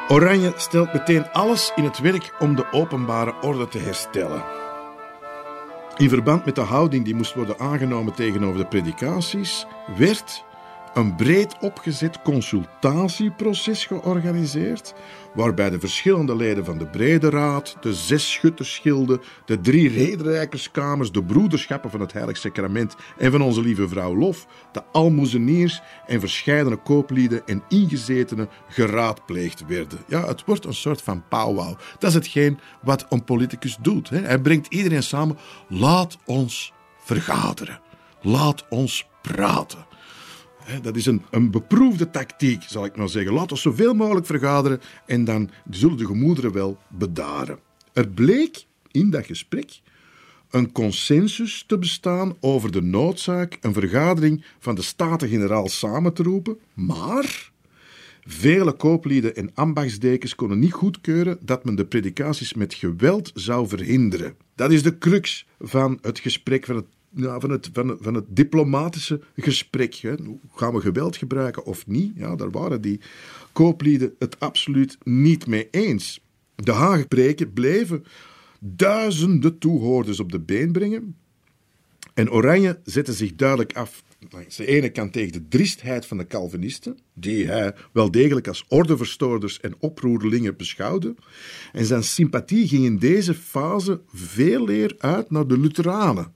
Oranje stelt meteen alles in het werk om de openbare orde te herstellen. In verband met de houding die moest worden aangenomen tegenover de predikaties, werd een breed opgezet consultatieproces georganiseerd, waarbij de verschillende leden van de Brede Raad, de zes schuttersgilden, de drie rederijkerskamers, de broederschappen van het Heilig Sacrament en van Onze Lieve Vrouw Lof, de almoezeniers en verscheidene kooplieden en ingezetenen geraadpleegd werden. Ja, het wordt een soort van powwow. Dat is hetgeen wat een politicus doet. Hè. Hij brengt iedereen samen. Laat ons vergaderen. Laat ons praten. Dat is een, een beproefde tactiek, zal ik maar zeggen. Laat ons zoveel mogelijk vergaderen en dan zullen de gemoederen wel bedaren. Er bleek in dat gesprek een consensus te bestaan over de noodzaak een vergadering van de Staten-Generaal samen te roepen, maar Vele kooplieden en ambachtsdekens konden niet goedkeuren dat men de predikaties met geweld zou verhinderen. Dat is de crux van het gesprek, van het, van het, van van het diplomatische gesprek. Hè. Gaan we geweld gebruiken of niet? Ja, daar waren die kooplieden het absoluut niet mee eens. De Haagpreken bleven duizenden toehoorders op de been brengen. En Oranje zette zich duidelijk af langs de ene kant tegen de driestheid van de Calvinisten, die hij wel degelijk als ordeverstoorders en oproerlingen beschouwde, en zijn sympathie ging in deze fase veel eer uit naar de Lutheranen.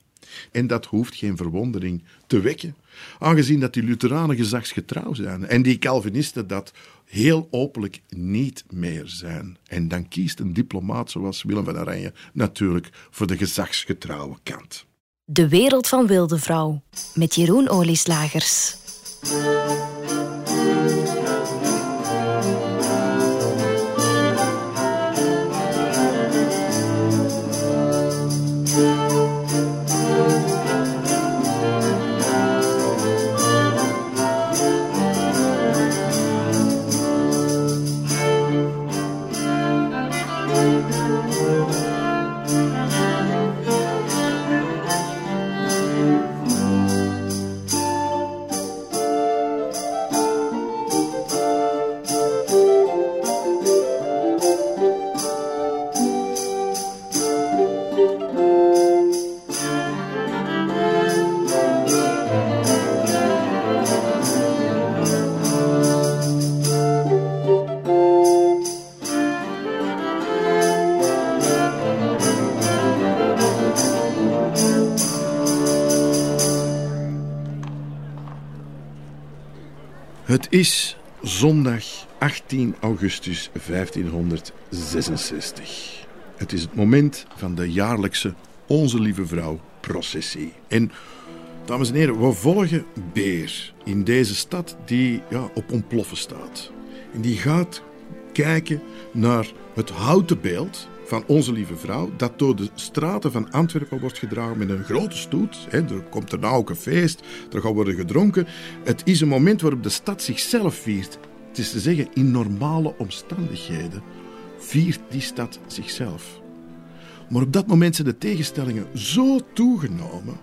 En dat hoeft geen verwondering te wekken, aangezien dat die Lutheranen gezagsgetrouw zijn en die Calvinisten dat heel openlijk niet meer zijn. En dan kiest een diplomaat zoals Willem van Oranje natuurlijk voor de gezagsgetrouwe kant. De wereld van Wilde Vrouw met Jeroen Olieslagers. Het is zondag 18 augustus 1566. Het is het moment van de jaarlijkse Onze Lieve Vrouw processie. En dames en heren, we volgen Beer in deze stad die ja, op ontploffen staat. En die gaat kijken naar het houten beeld van Onze Lieve Vrouw, dat door de straten van Antwerpen wordt gedragen met een grote stoet. er komt er nou ook een feest, er gaat worden gedronken. Het is een moment waarop de stad zichzelf viert. Het is te zeggen, in normale omstandigheden viert die stad zichzelf. Maar op dat moment zijn de tegenstellingen zo toegenomen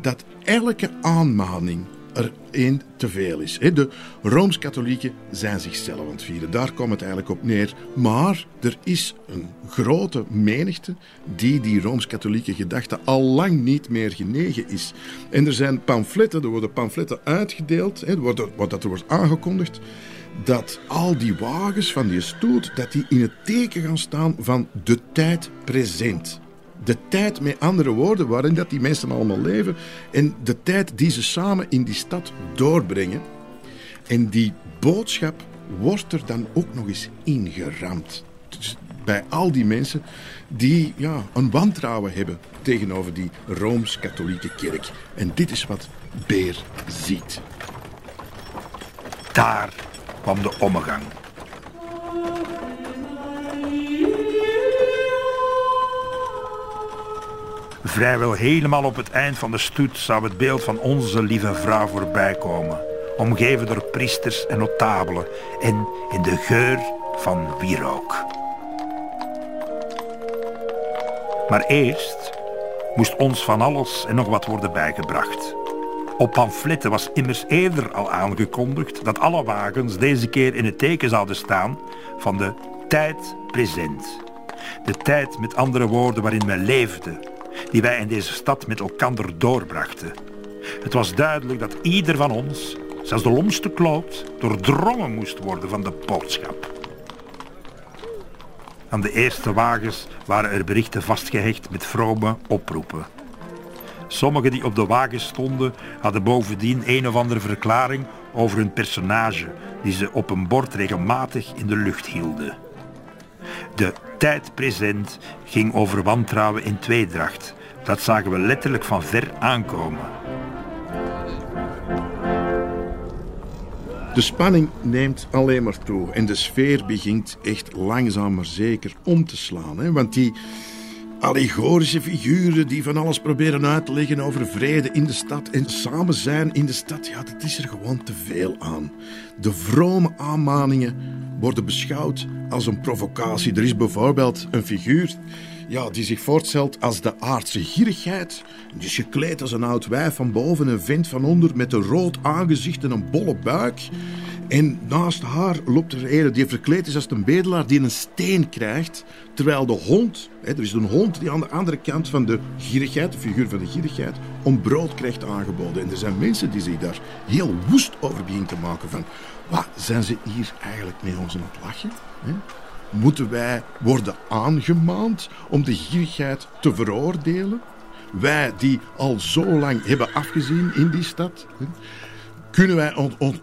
dat elke aanmaning er één te veel is. De Rooms-Katholieken zijn zichzelf aan het vieren. Daar komt het eigenlijk op neer. Maar er is een grote menigte die die Rooms-Katholieke gedachte al lang niet meer genegen is. En er zijn pamfletten, er worden pamfletten uitgedeeld, wat dat er wordt aangekondigd dat al die wagens van die stoet, dat die in het teken gaan staan van de tijd present de tijd, met andere woorden, waarin dat die mensen allemaal leven en de tijd die ze samen in die stad doorbrengen. En die boodschap wordt er dan ook nog eens ingeramd. Dus bij al die mensen die ja, een wantrouwen hebben tegenover die Rooms-Katholieke kerk. En dit is wat Beer ziet. Daar kwam de ommegang. Vrijwel helemaal op het eind van de stoet zou het beeld van onze lieve vrouw voorbij komen, omgeven door priesters en notabelen en in de geur van wierook. Maar eerst moest ons van alles en nog wat worden bijgebracht. Op pamfletten was immers eerder al aangekondigd dat alle wagens deze keer in het teken zouden staan van de tijd present. De tijd, met andere woorden, waarin men leefde, die wij in deze stad met elkander doorbrachten. Het was duidelijk dat ieder van ons, zelfs de lomste kloot, doordrongen moest worden van de boodschap. Aan de eerste wagens waren er berichten vastgehecht met vrome oproepen. Sommigen die op de wagen stonden hadden bovendien een of andere verklaring over hun personage die ze op een bord regelmatig in de lucht hielden. De tijd present ging over wantrouwen in tweedracht. Dat zagen we letterlijk van ver aankomen. De spanning neemt alleen maar toe en de sfeer begint echt langzaam maar zeker om te slaan. Hè? Want die allegorische figuren die van alles proberen uit te leggen over vrede in de stad en samen zijn in de stad. Ja, dat is er gewoon te veel aan. De vrome aanmaningen worden beschouwd als een provocatie. Er is bijvoorbeeld een figuur ja, die zich voortstelt als de aardse gierigheid. Die is gekleed als een oud wijf van boven en vent van onder met een rood aangezicht en een bolle buik. En naast haar loopt er een die verkleed is als een bedelaar die een steen krijgt. Terwijl de hond, hè, er is een hond die aan de andere kant van de gierigheid, de figuur van de gierigheid, om brood krijgt aangeboden. En er zijn mensen die zich daar heel woest over beginnen te maken van... Wat zijn ze hier eigenlijk mee ons aan het lachen? Hè? Moeten wij worden aangemaand om de gierigheid te veroordelen? Wij die al zo lang hebben afgezien in die stad. Kunnen wij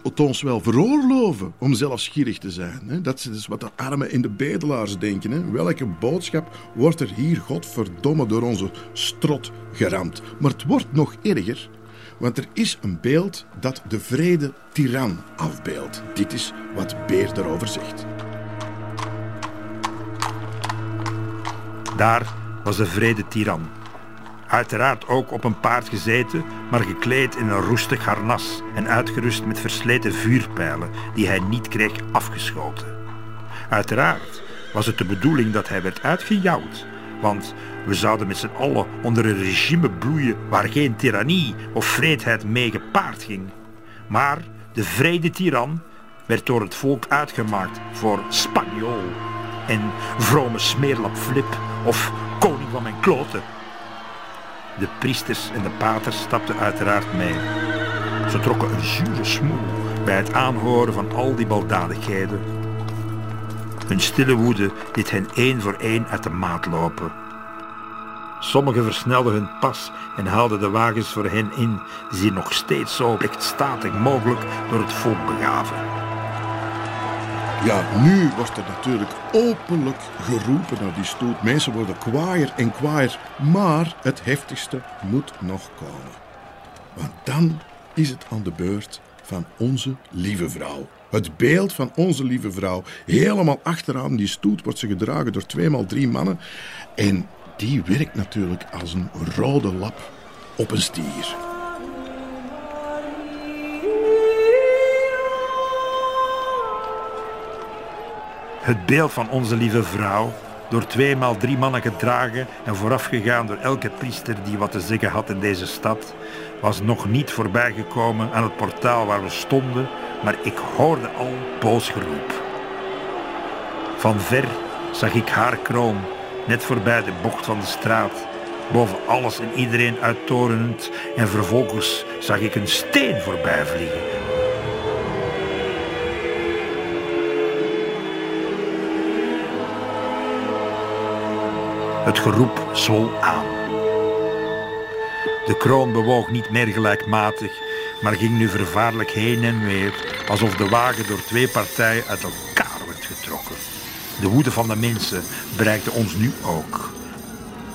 het ons wel veroorloven om zelfs gierig te zijn? Dat is dus wat de armen en de bedelaars denken. Welke boodschap wordt er hier, godverdomme, door onze strot geramd? Maar het wordt nog erger, want er is een beeld dat de vrede tiran afbeeldt. Dit is wat Beer daarover zegt. Daar was de vrede tiran. Uiteraard ook op een paard gezeten, maar gekleed in een roestig harnas en uitgerust met versleten vuurpijlen die hij niet kreeg afgeschoten. Uiteraard was het de bedoeling dat hij werd uitgejouwd, want we zouden met z'n allen onder een regime bloeien waar geen tirannie of vreedheid mee gepaard ging. Maar de vrede tiran werd door het volk uitgemaakt voor Spanjool en vrome smeerlap Flip of koning van mijn kloten. De priesters en de paters stapten uiteraard mee. Ze trokken een zure smoel bij het aanhoren van al die baldadigheden. Hun stille woede liet hen één voor één uit de maat lopen. Sommigen versnelden hun pas en haalden de wagens voor hen in, die zich nog steeds zo plechtstatig mogelijk door het volk begaven. Ja, nu wordt er natuurlijk openlijk geroepen naar die stoet. Mensen worden kwaaier en kwaaier. Maar het heftigste moet nog komen. Want dan is het aan de beurt van onze lieve vrouw. Het beeld van onze lieve vrouw. Helemaal achteraan die stoet wordt ze gedragen door tweemaal drie mannen. En die werkt natuurlijk als een rode lap op een stier. Het beeld van onze lieve vrouw, door tweemaal drie mannen gedragen en voorafgegaan door elke priester die wat te zeggen had in deze stad, was nog niet voorbijgekomen aan het portaal waar we stonden, maar ik hoorde al boos geroep. Van ver zag ik haar kroon, net voorbij de bocht van de straat, boven alles en iedereen uittorenend, en vervolgens zag ik een steen voorbij vliegen Het geroep zwol aan. De kroon bewoog niet meer gelijkmatig, maar ging nu vervaarlijk heen en weer, alsof de wagen door twee partijen uit elkaar werd getrokken. De woede van de mensen bereikte ons nu ook.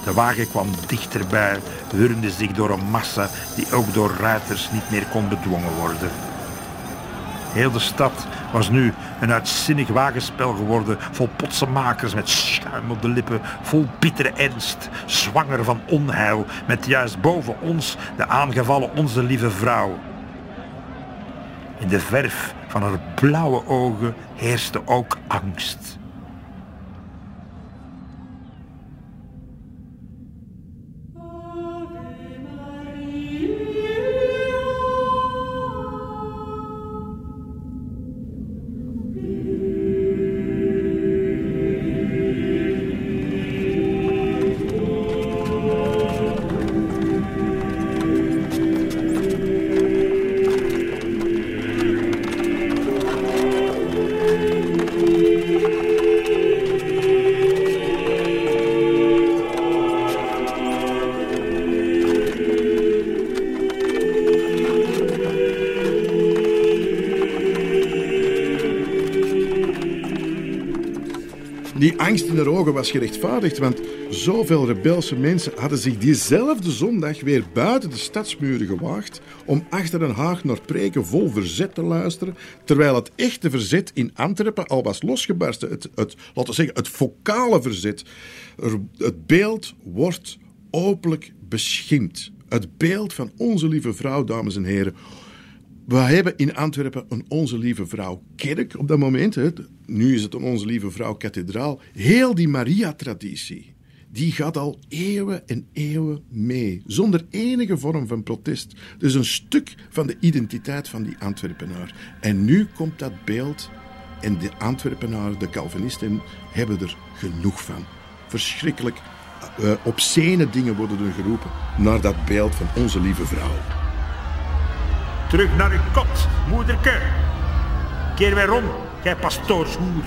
De wagen kwam dichterbij, wurmde zich door een massa die ook door ruiters niet meer kon bedwongen worden. Heel de stad was nu een uitzinnig wagenspel geworden, vol potsenmakers met schuim op de lippen, vol bittere ernst, zwanger van onheil, met juist boven ons de aangevallen onze lieve vrouw. In de verf van haar blauwe ogen heerste ook angst. Was gerechtvaardigd, want zoveel rebelse mensen hadden zich diezelfde zondag weer buiten de stadsmuren gewaagd om achter een haag naar preken vol verzet te luisteren, terwijl het echte verzet in Antwerpen al was losgebarsten. Het, het, laten we zeggen, het focale verzet. Het beeld wordt openlijk beschimd. Het beeld van onze lieve vrouw, dames en heren, we hebben in Antwerpen een Onze Lieve Vrouw kerk op dat moment. Nu is het een Onze Lieve Vrouw kathedraal. Heel die Maria-traditie, die gaat al eeuwen en eeuwen mee. Zonder enige vorm van protest. Dus een stuk van de identiteit van die Antwerpenaar. En nu komt dat beeld en de Antwerpenaar, de Calvinisten, hebben er genoeg van. Verschrikkelijk uh, obscene dingen worden er geroepen naar dat beeld van Onze Lieve Vrouw. Terug naar uw kot, moederke. Keer weer om, gij pastoorshoer.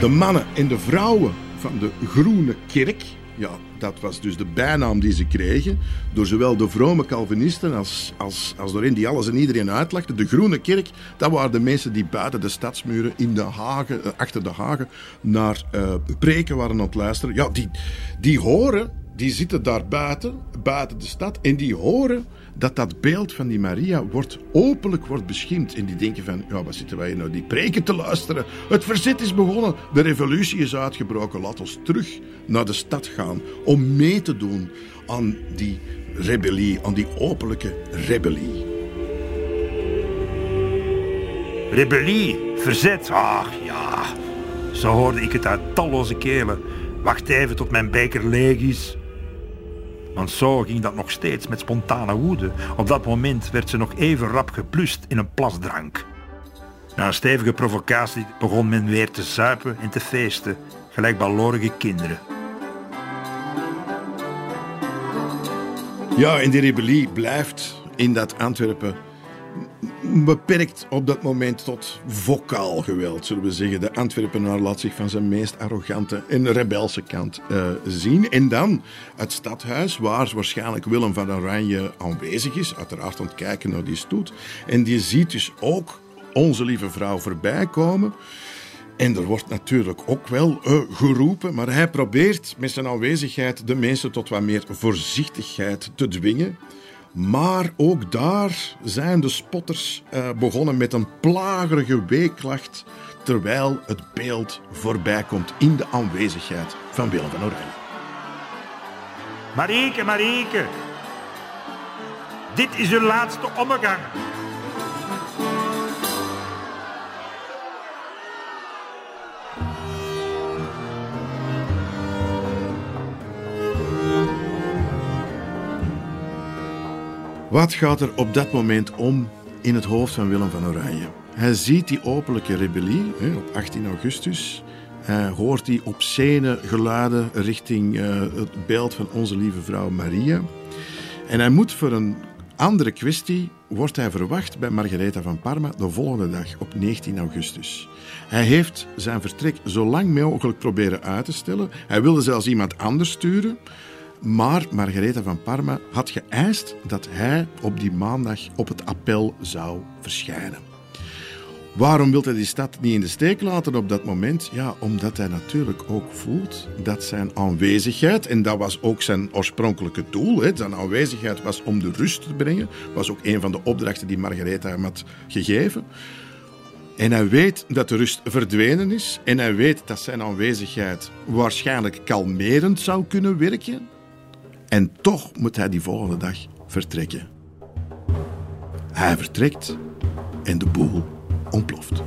De mannen en de vrouwen van de Groene Kerk, ja, dat was dus de bijnaam die ze kregen, door zowel de vrome Calvinisten als, als, als door die alles en iedereen uitlachten. De Groene Kerk, dat waren de mensen die buiten de stadsmuren, in de hagen, eh, achter de hagen, naar uh, preken waren aan het luisteren. Ja, die, die horen, die zitten daar buiten, buiten de stad, en die horen dat dat beeld van die Maria wordt, openlijk wordt beschimd. En die denken van, ja, wat zitten wij nou die preken te luisteren? Het verzet is begonnen, de revolutie is uitgebroken. Laat ons terug naar de stad gaan om mee te doen aan die rebellie, aan die openlijke rebellie. Rebellie, verzet, ach ja. Zo hoorde ik het uit talloze kelen. Wacht even tot mijn beker leeg is. Want zo ging dat nog steeds met spontane woede. Op dat moment werd ze nog even rap geplust in een plasdrank. Na een stevige provocatie begon men weer te zuipen en te feesten, gelijk balorige kinderen. Ja, en die rebellie blijft in dat Antwerpen beperkt op dat moment tot vocaal geweld, zullen we zeggen. De Antwerpenaar laat zich van zijn meest arrogante en rebelse kant uh, zien. En dan het stadhuis, waar waarschijnlijk Willem van Oranje aanwezig is, uiteraard aan het kijken naar die stoet. En die ziet dus ook onze lieve vrouw voorbij komen. En er wordt natuurlijk ook wel uh, geroepen, maar hij probeert met zijn aanwezigheid de mensen tot wat meer voorzichtigheid te dwingen. Maar ook daar zijn de spotters uh, begonnen met een plagerige weeklacht, terwijl het beeld voorbij komt in de aanwezigheid van Willem van Oranje. Marieke, Marieke, dit is uw laatste omgang. Wat gaat er op dat moment om in het hoofd van Willem van Oranje? Hij ziet die openlijke rebellie op 18 augustus. Hij hoort die obscene geluiden richting uh, het beeld van onze lieve vrouw Maria. En hij moet voor een andere kwestie, wordt hij verwacht bij Margaretha van Parma de volgende dag op 19 augustus. Hij heeft zijn vertrek zo lang mogelijk proberen uit te stellen. Hij wilde zelfs iemand anders sturen. Maar Margaretha van Parma had geëist dat hij op die maandag op het appel zou verschijnen. Waarom wil hij die stad niet in de steek laten op dat moment? Ja, omdat hij natuurlijk ook voelt dat zijn aanwezigheid, en dat was ook zijn oorspronkelijke doel, hè, zijn aanwezigheid was om de rust te brengen, was ook een van de opdrachten die Margaretha hem had gegeven. En hij weet dat de rust verdwenen is, en hij weet dat zijn aanwezigheid waarschijnlijk kalmerend zou kunnen werken. En toch moet hij die volgende dag vertrekken. Hij vertrekt en de boel ontploft.